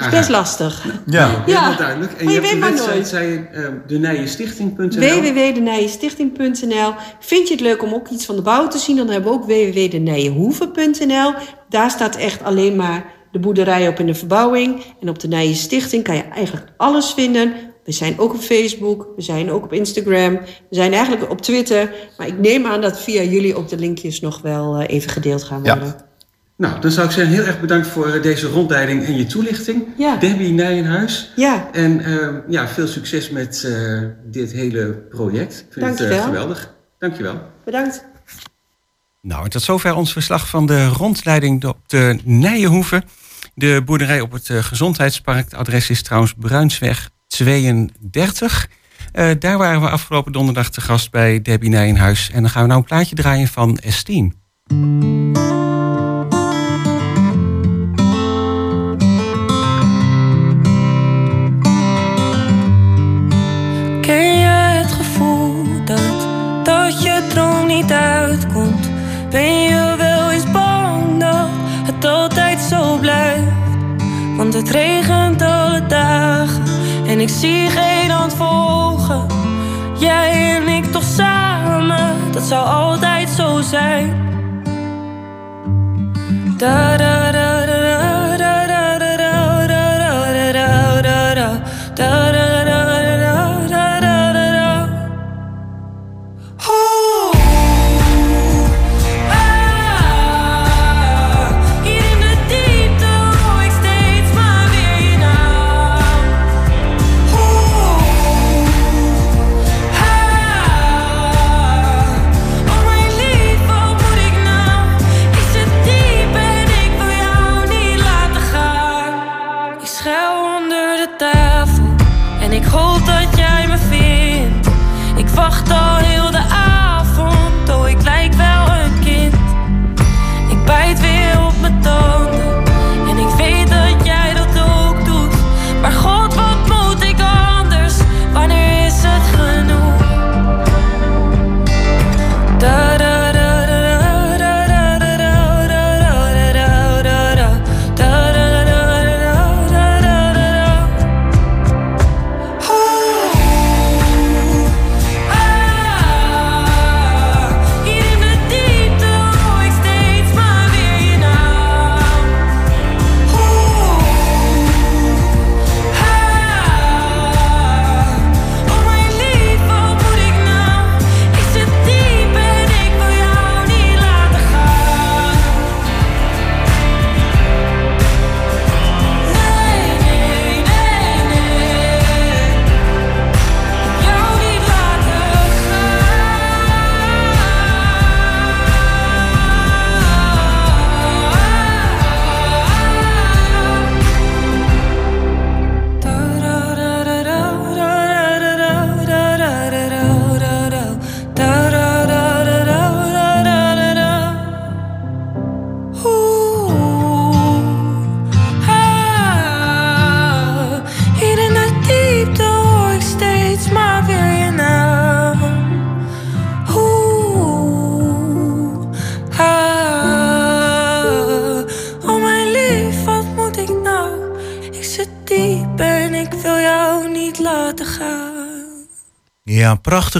is best lastig. Ja, ja. Heel duidelijk. En maar je, je weet maar nooit. Zei, uh, denijenstichting.nl www.denijenstichting.nl Vind je het leuk om ook iets van de bouw te zien? Dan hebben we ook www.denijenhoeven.nl Daar staat echt alleen maar de boerderij op in de verbouwing. En op de Nijen Stichting kan je eigenlijk alles vinden. We zijn ook op Facebook, we zijn ook op Instagram, we zijn eigenlijk op Twitter. Maar ik neem aan dat via jullie op de linkjes nog wel eh, even gedeeld gaan worden. Nou, dan zou ik zeggen heel erg bedankt voor eh, deze rondleiding en je toelichting. Debbie Nijenhuis. Ja. En ehm, ja, veel succes met eh, dit hele project. Ik vind eh, Dankjewel. het geweldig. Dankjewel. Bedankt. Nou, en tot zover ons verslag van de rondleiding op de Nijenhoeve. De boerderij op het gezondheidspark. Het adres is trouwens Bruinsweg 32. daar waren we afgelopen donderdag te gast bij Debbie Nijenhuis. En dan gaan we nou een plaatje draaien van Estine. het regent alle dagen en ik zie geen hand volgen. Jij en ik toch samen, dat zou altijd zo zijn. Da.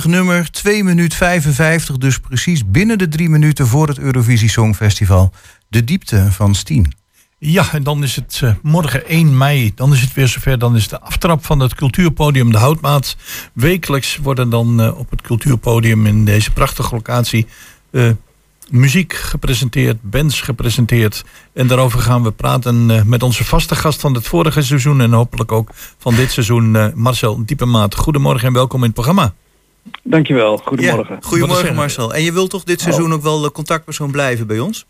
Nummer. 2 minuut 55, dus precies binnen de drie minuten voor het Eurovisie Songfestival. De diepte van Stien. Ja, en dan is het eh, morgen 1 mei. Dan is het weer zover. Dan is de aftrap van het cultuurpodium De Houtmaat. Wekelijks worden dan eh, op het cultuurpodium in deze prachtige locatie eh, muziek gepresenteerd, bands gepresenteerd. En daarover gaan we praten met onze vaste gast van het vorige seizoen en hopelijk ook van dit seizoen, Marcel Diepemaat. Goedemorgen en welkom in het programma. Dankjewel, goedemorgen. Ja, goedemorgen Marcel. En je wilt toch dit seizoen ook wel de contactpersoon blijven bij ons?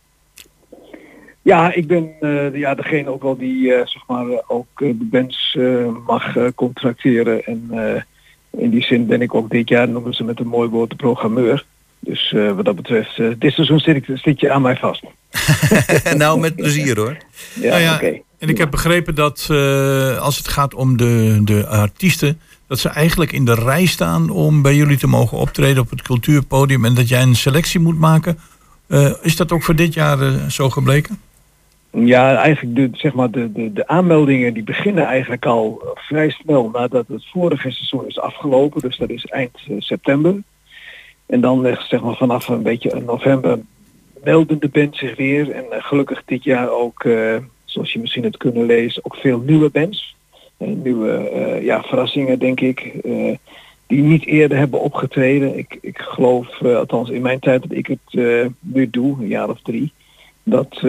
Ja, ik ben eh, ja, degene ook wel die eh, zeg maar, eh, ook de bands eh, mag eh, contracteren. En eh, in die zin ben ik ook dit jaar, noemen ze met een mooi woord, de programmeur. Dus eh, wat dat betreft, dit seizoen zit, ik, zit je aan mij vast. nou, met plezier hoor. Ja, Nou ja, oké. En ik heb begrepen dat eh, als het gaat om de, de artiesten, dat ze eigenlijk in de rij staan om bij jullie te mogen optreden op het cultuurpodium en dat jij een selectie moet maken. Eh, is dat ook voor dit jaar eh, zo gebleken? Ja, eigenlijk de, zeg maar de, de, de aanmeldingen die beginnen eigenlijk al vrij snel nadat het vorige seizoen is afgelopen. Dus dat is eind eh, september. En dan eh, zeg maar vanaf een beetje november melden de band zich weer. En gelukkig dit jaar ook, zoals je misschien het kunnen lezen, ook veel nieuwe bands. Eh, nieuwe eh, ja, verrassingen denk ik. eh, die niet eerder hebben opgetreden. Ik, ik geloof, althans in mijn tijd dat ik het nu doe, een jaar of drie, dat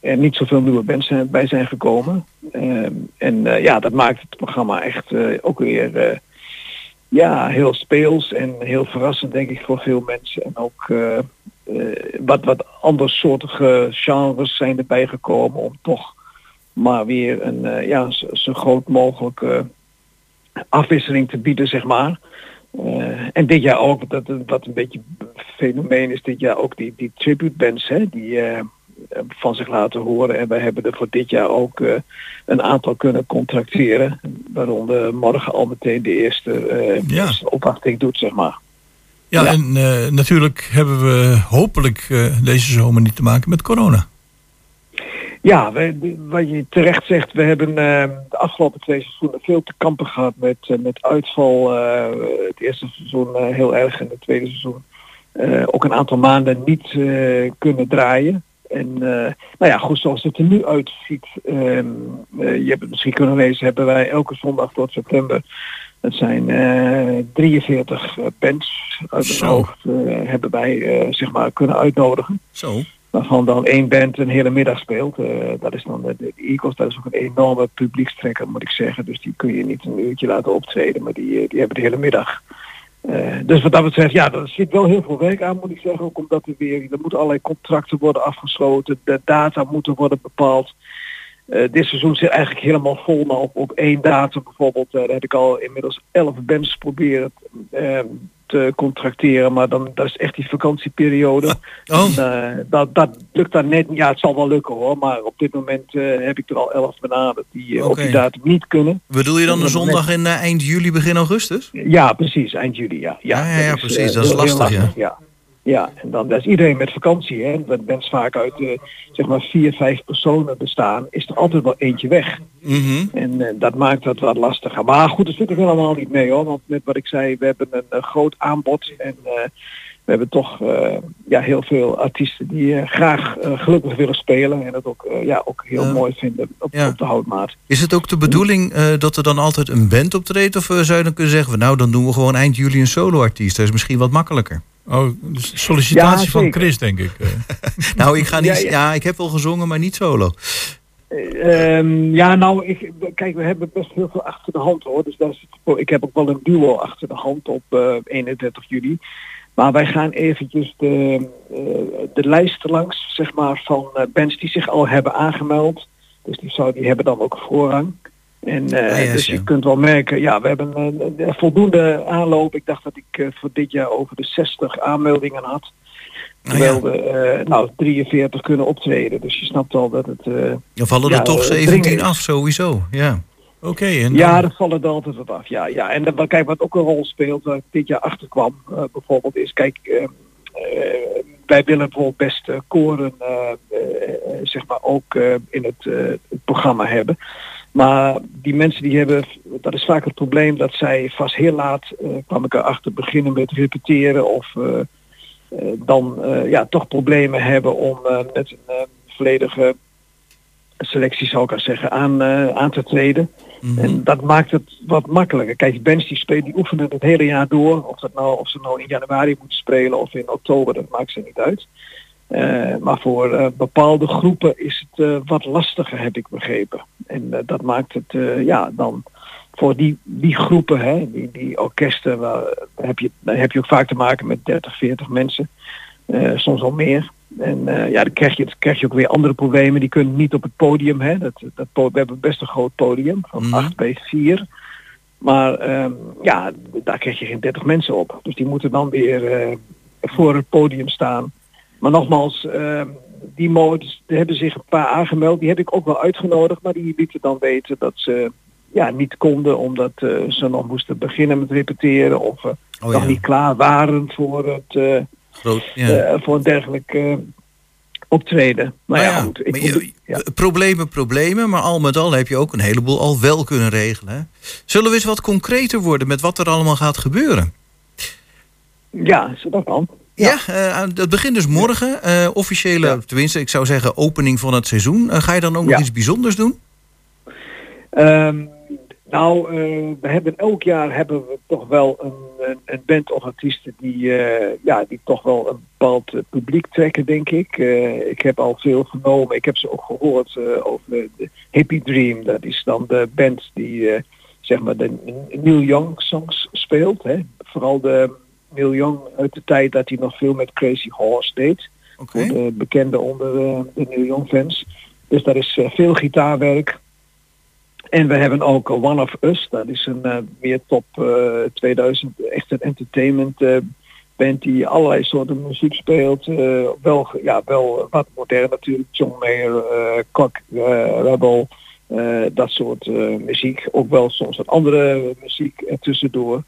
er niet zoveel nieuwe zijn, bij zijn gekomen. En ja, dat maakt het programma echt ook weer ja, heel speels en heel verrassend denk ik voor veel mensen. En ook wat, wat andersoortige genres zijn erbij gekomen om toch maar weer een eh, ja, zo, groot mogelijke afwisseling te bieden, zeg maar. Eh, en dit jaar ook, dat, wat een beetje een fenomeen is dit jaar ook die, die tribute bands, hè, die eh, van zich laten horen. En wij hebben er voor dit jaar ook een aantal kunnen contracteren. Waaronder morgen al meteen de eerste, Ja. opwachting doet, zeg maar. Ja, en eh, natuurlijk hebben we hopelijk deze zomer niet te maken met corona. Ja, we, wat je terecht zegt, we hebben eh, de afgelopen twee seizoenen veel te kampen gehad met, eh, met uitval. eh, het eerste seizoen eh, heel erg en het tweede seizoen ook een aantal maanden niet kunnen draaien. En nou ja, goed, zoals het er nu uitziet, ehm, eh, je hebt het misschien kunnen lezen, hebben wij elke zondag tot september, het zijn eh 43 bands uit het hoofd, hebben wij zeg maar kunnen uitnodigen Zo. Waarvan dan één band een hele middag speelt. Eh, dat is dan de, de Eagles, dat is ook een enorme publiekstrekker moet ik zeggen. Dus die kun je niet een uurtje laten optreden, maar die, eh, die hebben de hele middag. Eh, dus wat dat betreft, ja, er zit wel heel veel werk aan moet ik zeggen. Ook omdat er weer, er moeten allerlei contracten worden afgesloten, de data moeten worden bepaald. Eh, dit seizoen zit eigenlijk helemaal vol, maar op, op één datum bijvoorbeeld, eh, daar heb ik al inmiddels elf bands proberen eh, te contracteren, maar dan dat is echt die vakantieperiode. Oh. En, eh, dat, dat lukt dan net, ja het zal wel lukken hoor, maar op dit moment heb ik er al elf benaderd die op die datum niet kunnen. Bedoel je dan dat zondag in eind juli, begin augustus? Ja, precies, eind juli, ja. Ja, Ja, ja, precies, dat is lastig, ja. ja. Ja, en dan is iedereen met vakantie, hè. Dat mensen vaak uit zeg maar vier, vijf personen bestaan, is er altijd wel eentje weg. Mhm. En eh, dat maakt het wat lastiger. Maar goed, dat zit er helemaal niet mee hoor. Want net wat ik zei, we hebben een, eh, groot aanbod en eh, we hebben toch eh, ja, heel veel artiesten die eh, graag eh, gelukkig willen spelen en dat ook, eh, ja, ook heel mooi vinden op, Ja. op de houtmaat. Is het ook de bedoeling eh, dat er dan altijd een band optreedt? Of zou je dan kunnen zeggen, nou dan doen we gewoon eind juli een solo-artiest. Dat is misschien wat makkelijker. Oh, dus sollicitatie Ja, van. Chris, denk ik. eh. Nou, ik ga niet. Ja, Ja, ja. ik heb wel gezongen, maar niet solo. Eh, ehm, ja, nou, ik, kijk, we hebben best heel veel achter de hand hoor. Dus dat is ik heb ook wel een duo achter de hand op eh 31 juli. Maar wij gaan eventjes de, eh, de lijst langs, zeg maar, van eh, bands die zich al hebben aangemeld. Dus die, zou, die hebben dan ook voorrang. En eh, Ah, yes, dus ja. je kunt wel merken, ja, we hebben een, voldoende aanloop. Ik dacht dat ik voor dit jaar over de 60 aanmeldingen had. Terwijl we eh, nou, 43 kunnen optreden. Dus je snapt al dat het... Dan vallen ja, er toch eh, 17 dringend is. af, sowieso. Ja. Oké, en Ja, dat vallen er altijd wat af. Ja, ja. En dan, kijk, wat ook een rol speelt, waar ik dit jaar achterkwam, eh, bijvoorbeeld, is, kijk, eh, eh, wij willen bijvoorbeeld best eh, koren, eh, eh, zeg maar, ook eh, in het, eh, het programma hebben. Maar die mensen die hebben, dat is vaak het probleem dat zij vast heel laat, eh, kwam ik erachter, beginnen met repeteren of eh, eh, dan eh, ja, toch problemen hebben om eh, met een eh, volledige selectie, zou ik al zeggen, aan, eh, aan te treden. En dat maakt het wat makkelijker. Kijk, die bands die spelen, die oefenen het hele jaar door. Of, dat nou, of ze nou in januari moeten spelen of in oktober, dat maakt ze niet uit. Eh, maar voor eh, bepaalde groepen is het wat lastiger, heb ik begrepen. En dat maakt het, ja, dan voor die, die groepen, hè, die, die orkesten, waar, heb, je, daar heb je ook vaak te maken met 30, 40 mensen. Soms wel meer. En eh, ja, dan krijg je, krijg je ook weer andere problemen. Die kunnen niet op het podium. Hè. Dat, dat, we hebben best een groot podium van 8 bij 4. Maar ehm, ja, daar krijg je geen 30 mensen op. Dus die moeten dan weer eh, voor het podium staan. Maar nogmaals, ehm, die modes er hebben zich een paar aangemeld. Die heb ik ook wel uitgenodigd. Maar die lieten dan weten dat ze ja, niet konden. Omdat eh, ze nog moesten beginnen met repeteren. Of Oh, nog ja. niet klaar waren voor, het, Groot, ja. eh, voor een dergelijk eh, optreden. Maar ja, ja, goed. Ik maar moet- je- eh, Problemen, problemen, maar al met al heb je ook een heleboel al wel kunnen regelen. Hè? Zullen we eens wat concreter worden met wat er allemaal gaat gebeuren? ja, dat kan. Ja, eh, aan- het begint dus morgen. eh, officiële, tenminste, ik zou zeggen opening van het seizoen. Eh, ga je dan ook nog Ja. iets bijzonders doen? Ehm, nou, eh, we hebben elk jaar hebben we toch wel een, een, een band of artiesten die, eh, ja, die toch wel een bepaald eh, publiek trekken, denk ik. Ik heb al veel genomen. Ik heb ze ook gehoord eh, over de Hippie Dream. Dat is dan de band die zeg maar de Neil Young songs speelt. Hè. Vooral de Neil Young uit de tijd dat hij nog veel met Crazy Horse deed. Voor de bekende onder de Neil Young fans. Dus dat is veel gitaarwerk. En we hebben ook eh, One of Us. Dat is een eh, meer top eh, 2000 echt een entertainment eh, band die allerlei soorten muziek speelt. Eh, wel, ja, wel wat modern natuurlijk. John Mayer, eh Kok, eh, eh, dat soort eh, muziek. Ook wel soms wat andere muziek tussendoor.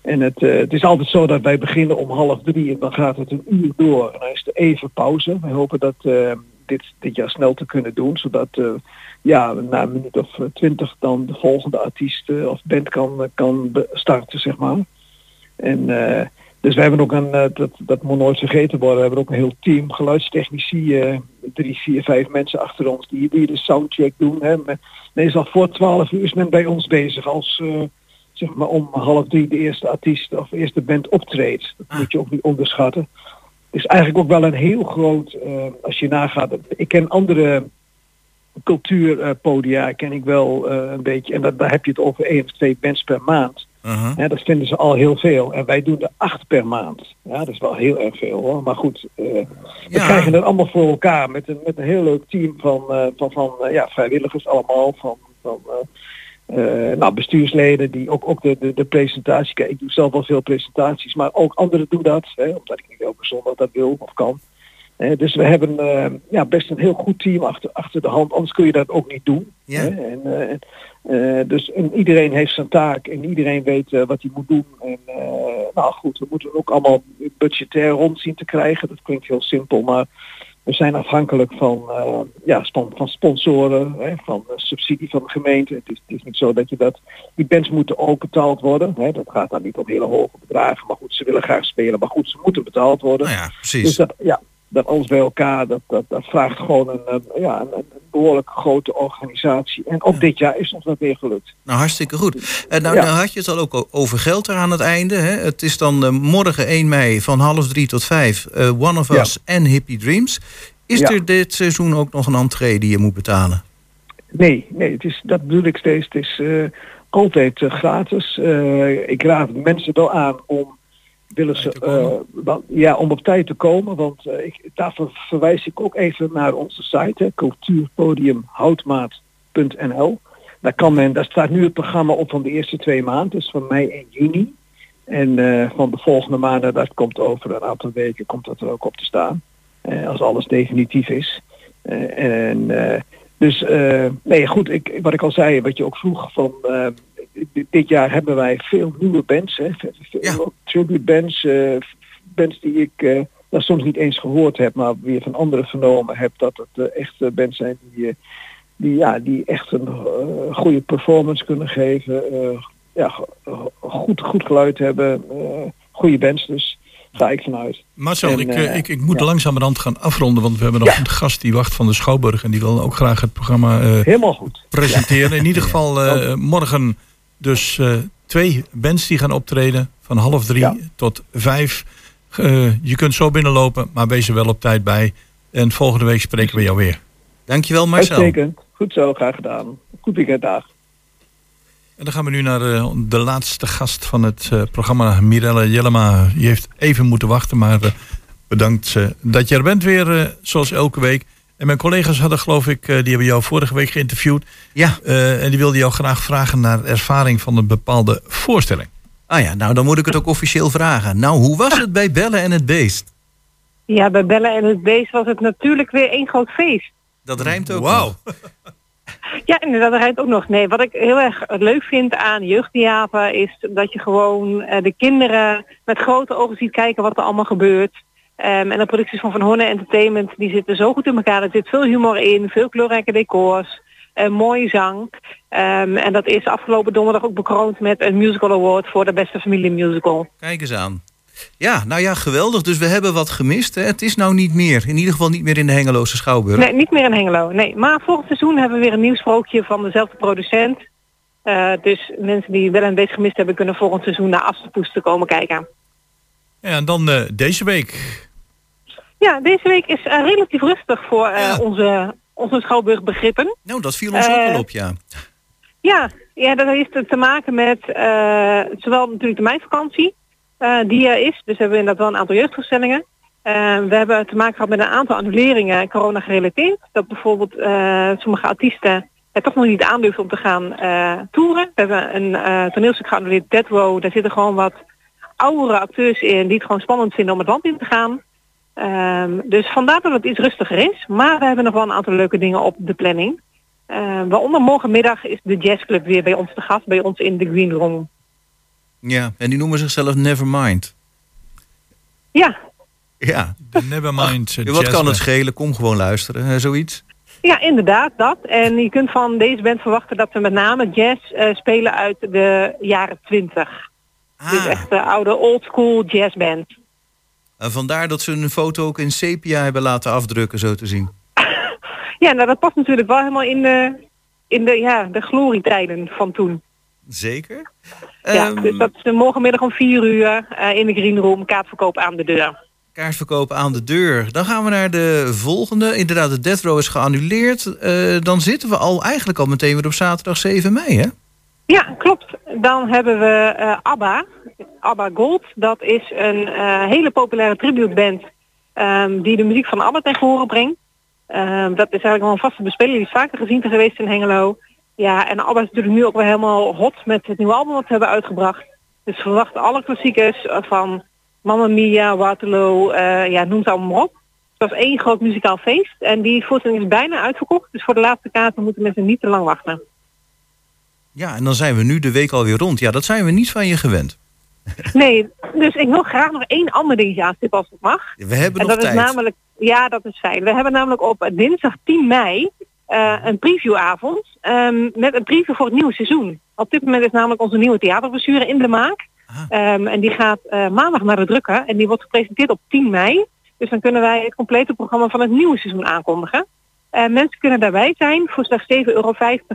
En het, eh, het is altijd zo dat wij beginnen om half drie en dan gaat het een uur door. En dan is er even pauze. We hopen dat eh, dit, dit jaar snel te kunnen doen. Zodat eh, ja, na een minuut of eh, twintig dan de volgende artiest eh, of band kan, kan starten, zeg maar. En dus we hebben ook een, dat, dat moet nooit vergeten worden, we hebben ook een heel team geluidstechnici, drie, vier, vijf mensen achter ons die, die de soundcheck doen. Hè. Me- Meestal voor twaalf uur is men bij ons bezig als zeg maar om half drie de eerste artiest of eerste band optreedt. Dat moet je ook niet onderschatten. Is eigenlijk ook wel een heel groot, eh, als je nagaat, ik ken andere cultuurpodia ken ik wel eh, een beetje. En dat, daar heb je het over één of twee bands per maand. Ja, dat vinden ze al heel veel. En wij doen er acht per maand. Ja, dat is wel heel erg veel hoor. Maar goed, eh, we krijgen het allemaal voor elkaar met een, met een heel leuk team van, eh, van, van eh, ja, vrijwilligers allemaal. Van, van eh, nou, bestuursleden die ook, ook de, de, de presentatie. Kijk, ik doe zelf wel veel presentaties, maar ook anderen doen dat. Hè, omdat ik niet elke zondag dat wil of kan. Eh, dus we hebben eh, ja, best een heel goed team achter, achter de hand. Anders kun je dat ook niet doen. Ja. Hè? En, dus en iedereen heeft zijn taak en iedereen weet wat hij moet doen. En nou goed, we moeten ook allemaal budgetair rond zien te krijgen. Dat klinkt heel simpel, maar we zijn afhankelijk van, eh, ja, span- van sponsoren, hè, van subsidie van de gemeente. Het is, het is niet zo dat je dat... Die bands moeten ook betaald worden. Hè. Dat gaat dan niet om hele hoge bedragen. Maar goed, ze willen graag spelen. Maar goed, ze moeten betaald worden. Nou ja, precies. Dus dat, ja, dat alles bij elkaar, dat, dat, dat vraagt gewoon een, eh, ja, een, behoorlijk grote organisatie. En ook dit jaar is ons dat weer gelukt. Nou, hartstikke goed. En nou, Ja. nou had je het al ook over geld er aan het einde. Hè? Het is dan eh, morgen 1 mei van half drie tot vijf. eh, One of. Us en Hippie Dreams. Is er dit seizoen ook nog een entree die je moet betalen? Nee, nee, het is, dat bedoel ik steeds. Het is eh, altijd eh, gratis. Eh, ik raad mensen wel aan om willen ze wel- ja, om op tijd te komen. Want eh, ik, daarvoor verwijs ik ook even naar onze site, cultuurpodiumhoutmaat.nl. Daar kan men, daar staat nu het programma op van de eerste twee maanden, dus van mei en juni. En eh, van de volgende maanden, dat komt over een aantal weken, komt dat er ook op te staan. Als alles definitief is. En dus nee, goed, ik, wat ik al zei, wat je ook vroeg van dit, jaar hebben wij veel nieuwe bands, hè, veel, tribute bands, eh, bands die ik nou, soms niet eens gehoord heb, maar weer van anderen vernomen heb dat het eh, echt bands zijn die, die, ja, die echt een goede performance kunnen geven. ja, go- goed, goed geluid hebben. goede bands dus. Ga ik vanuit. Marcel, En, ik, ik, ik moet ja. langzamerhand gaan afronden, want we hebben nog een gast die wacht van de Schouwburg en die wil ook graag het programma Helemaal goed. presenteren. In ieder geval morgen dus eh, twee bands die gaan optreden van half drie tot vijf. Eh, je kunt zo binnenlopen, maar wees er wel op tijd bij. En volgende week spreken we jou weer. Dankjewel Marcel. Uitstekend. Goed zo, graag gedaan. Goed weekend dag. En dan gaan we nu naar eh, de laatste gast van het programma, Mirelle Jellema. Die heeft even moeten wachten, maar bedankt dat je er bent weer, zoals elke week. En mijn collega's hadden, geloof ik, eh, die hebben jou vorige week geïnterviewd. Ja. Eh, en die wilden jou graag vragen naar ervaring van een bepaalde voorstelling. Ah ja, nou dan moet ik het ook officieel vragen. Nou, hoe was het bij Bellen en het Beest? Ja, bij Bellen en het Beest was het natuurlijk weer één groot feest. Dat rijmt ook Wauw. Ja, inderdaad, dat rijdt ook nog. Nee, wat ik heel erg leuk vind aan jeugdtheater is dat je gewoon eh, de kinderen met grote ogen ziet kijken wat er allemaal gebeurt. Ehm, en de producties van Van Horne Entertainment, die zitten zo goed in elkaar. Er zit veel humor in, veel kleurrijke decors, eh, mooie zang. Ehm, en dat is afgelopen donderdag ook bekroond met een musical award voor de beste familiemusical. Kijk eens aan. Ja, nou ja, geweldig. Dus we hebben wat gemist. Hè. Het is nou niet meer. In ieder geval niet meer in de Hengeloze Schouwburg. Nee, niet meer in Hengelo. Nee, maar volgend seizoen hebben we weer een nieuw sprookje van dezelfde producent. Eh, dus mensen die wel een beetje gemist hebben, kunnen volgend seizoen naar Asterpoes komen kijken. Ja, en dan eh, deze week. Ja, deze week is eh, relatief rustig voor eh, onze, onze schouwburgbegrippen. Nou, dat viel ons ook Eh, wel op, ja. Ja, ja, dat heeft te maken met eh, zowel natuurlijk de meivakantie eh, die er is. Dus hebben we inderdaad wel een aantal jeugdvoorstellingen. Eh, we hebben te maken gehad met een aantal annuleringen corona gerelateerd. Dat bijvoorbeeld eh, sommige artiesten het toch nog niet aandurfden om te gaan eh toeren. We hebben een eh, toneelstuk geannuleerd, Dead Row. Daar zitten gewoon wat oudere acteurs in die het gewoon spannend vinden om het land in te gaan. Ehm, dus vandaar dat het iets rustiger is. Maar we hebben nog wel een aantal leuke dingen op de planning. Eh, waaronder morgenmiddag is de jazzclub weer bij ons te gast, bij ons in de Green Room. Ja, en die noemen zichzelf Nevermind. Ja, Ja. De Nevermind. eh, Ja, Wat kan het schelen? Kom gewoon luisteren, hè, zoiets. ja, inderdaad, dat. En je kunt van deze band verwachten dat we met name jazz eh, spelen uit de jaren 20. Dus echt de oude old school jazzband. En vandaar dat ze een foto ook in sepia hebben laten afdrukken, zo te zien. Ja, nou dat past natuurlijk wel helemaal in de, in de, ja, de glorietijden van toen. Zeker. Ja, Ehm, dus dat is morgenmiddag om 4 uur eh, in de Green Room, kaartverkoop aan de deur. Kaartverkoop aan de deur. Dan gaan we naar de volgende. Inderdaad, de Death Row is geannuleerd. Eh, dan zitten we al eigenlijk al meteen weer op zaterdag 7 mei, hè? Ja, klopt. Dan hebben we eh, ABBA. ABBA Gold. Dat is een eh, hele populaire tributeband ehm, die de muziek van ABBA ten gehore brengt. Ehm, dat is eigenlijk wel een vaste bespeler. Die is vaker gezien geweest in Hengelo. Ja, en ABBA is natuurlijk nu ook wel helemaal hot met het nieuwe album wat ze hebben uitgebracht. Dus verwacht alle klassiekers eh, van Mamma Mia, Waterloo, eh, ja, noem het allemaal op. Het was één groot muzikaal feest en die voorstelling is bijna uitverkocht. Dus voor de laatste kaarten moeten mensen niet te lang wachten. Ja, en dan zijn we nu de week alweer rond. Ja, dat zijn we niet van je gewend. Nee, dus ik wil graag nog één ander dingetje aanstippen als het mag. We hebben en nog dat tijd. is namelijk, ja, dat is fijn. We hebben namelijk op dinsdag 10 mei eh, een previewavond ehm, met een preview voor het nieuwe seizoen. Op dit moment is namelijk onze nieuwe theaterbestuur in de maak. Ehm, en die gaat eh, maandag naar de drukker en die wordt gepresenteerd op 10 mei. Dus dan kunnen wij het complete programma van het nieuwe seizoen aankondigen. Eh, mensen kunnen daarbij zijn. Voor slechts 7,50 euro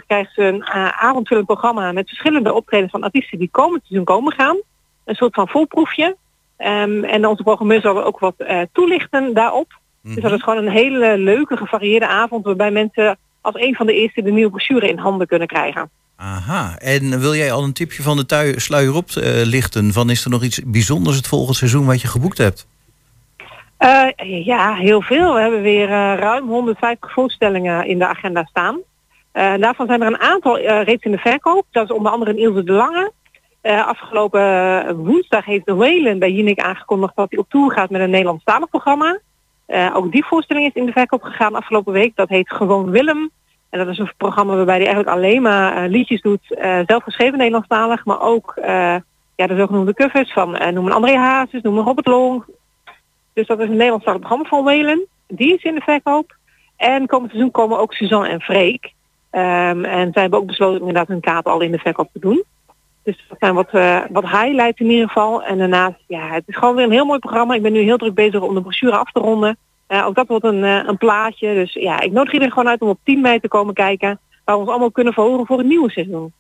krijgen ze een avondvullend programma met verschillende optredens van artiesten die komend seizoen komen gaan. Een soort van volproefje. Ehm, en onze programmeur zal ook wat eh, toelichten daarop. Dus dat is gewoon een hele leuke, gevarieerde avond waarbij mensen als een van de eerste de nieuwe brochure in handen kunnen krijgen. Aha, en wil jij al een tipje van de tui- sluier op eh, lichten? Van is er nog iets bijzonders het volgende seizoen wat je geboekt hebt? Eh, ja, heel veel. We hebben weer ruim 150 voorstellingen in de agenda staan. Daarvan zijn er een aantal reeds in de verkoop. Dat is onder andere in Ilse de Lange. Eh, afgelopen woensdag heeft de Whalen bij Jinek aangekondigd dat hij op tour gaat met een Nederlandstalig programma. Eh, ook die voorstelling is in de verkoop gegaan afgelopen week. Dat heet Gewoon Willem. En dat is een programma waarbij hij eigenlijk alleen maar eh, liedjes doet. eh, zelf geschreven Nederlandstalig, maar ook ja, de zogenoemde covers van noem een André Hazes, noem een Robert Long. Dus dat is een Nederlandstalig programma van Whalen. Die is in de verkoop. En komend seizoen komen ook Suzanne en Freek. Ehm, en zij hebben ook besloten inderdaad hun kaart al in de verkoop te doen. Dus dat zijn wat, eh, wat highlights in ieder geval. En daarnaast, ja, het is gewoon weer een heel mooi programma. Ik ben nu heel druk bezig om de brochure af te ronden. Eh, ook dat wordt een, eh, een plaatje. Dus ja, ik nodig iedereen gewoon uit om op 10 mei te komen kijken. Waar we ons allemaal kunnen verhogen voor het nieuwe seizoen.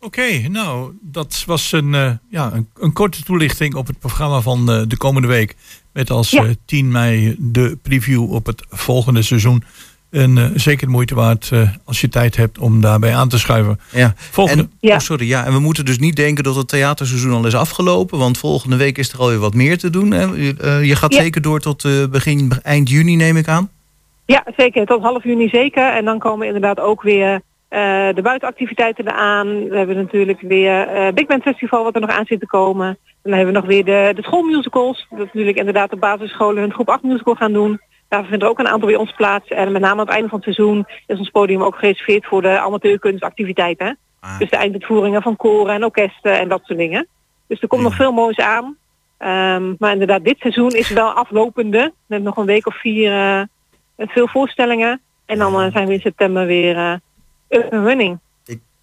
Oké, nou, dat was een, ja, een, een korte toelichting op het programma van de komende week. Met als Ja. eh, 10 mei de preview op het volgende seizoen. En eh, zeker de moeite waard eh, als je tijd hebt om daarbij aan te schuiven. Ja. Volgende. En, oh, sorry, ja. En we moeten dus niet denken dat het theaterseizoen al is afgelopen. Want volgende week is er alweer wat meer te doen. Hè? Je, eh, je gaat Ja. zeker door tot eh, begin, eind juni, neem ik aan. Ja, zeker. Tot half juni zeker. En dan komen inderdaad ook weer eh, de buitenactiviteiten eraan. We hebben natuurlijk weer eh Big Band Festival wat er nog aan zit te komen. En dan hebben we nog weer de, de schoolmusicals. Dat natuurlijk inderdaad de basisscholen hun groep 8 musical gaan doen. Daar vinden er ook een aantal bij ons plaats. En met name aan het einde van het seizoen is ons podium ook gereserveerd voor de amateurkunstactiviteiten. Dus de einduitvoeringen van koren en orkesten en dat soort dingen. Dus er komt nog veel moois aan. Ehm, maar inderdaad, dit seizoen is wel aflopende. Hebben nog een week of vier eh, met veel voorstellingen. En dan eh, zijn we in september weer eh up and running.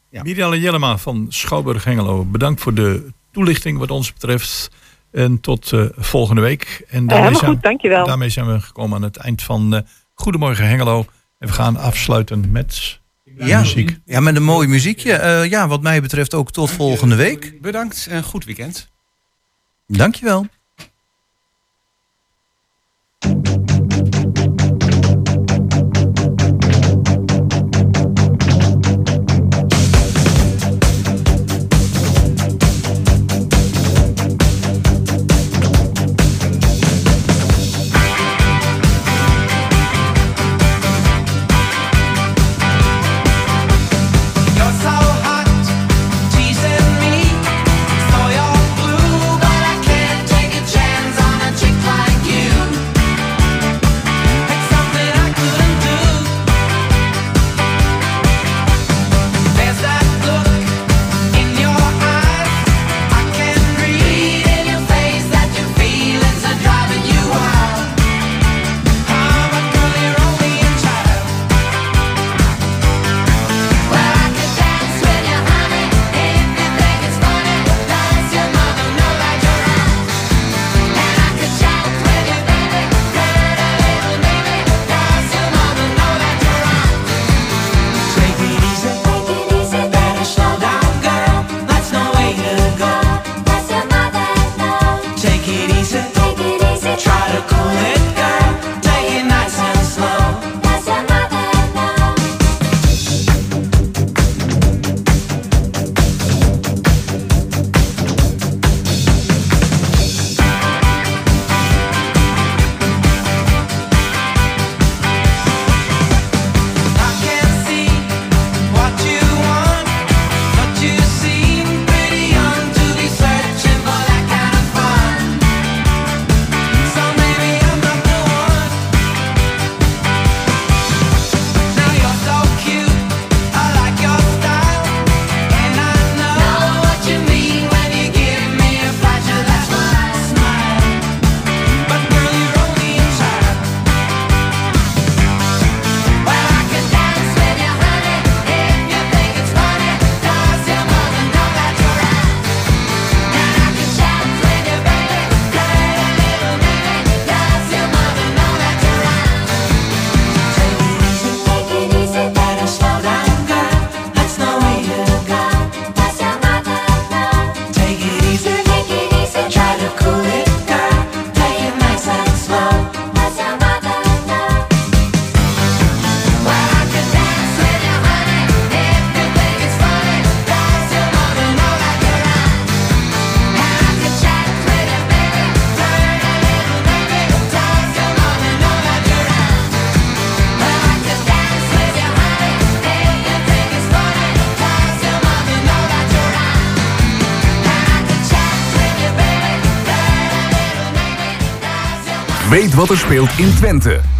Miriam Jellema van Schouwburg Hengelo. Bedankt voor de toelichting wat ons betreft. En tot eh, volgende week. En helemaal zijn, goed, dankjewel. Daarmee zijn we gekomen aan het eind van eh, Goedemorgen Hengelo. En we gaan afsluiten met Ja, muziek. Ja, met een mooi muziekje. Eh, ja, wat mij betreft ook tot volgende week. Bedankt en goed weekend. Dankjewel. Wat speelt in Twente. 1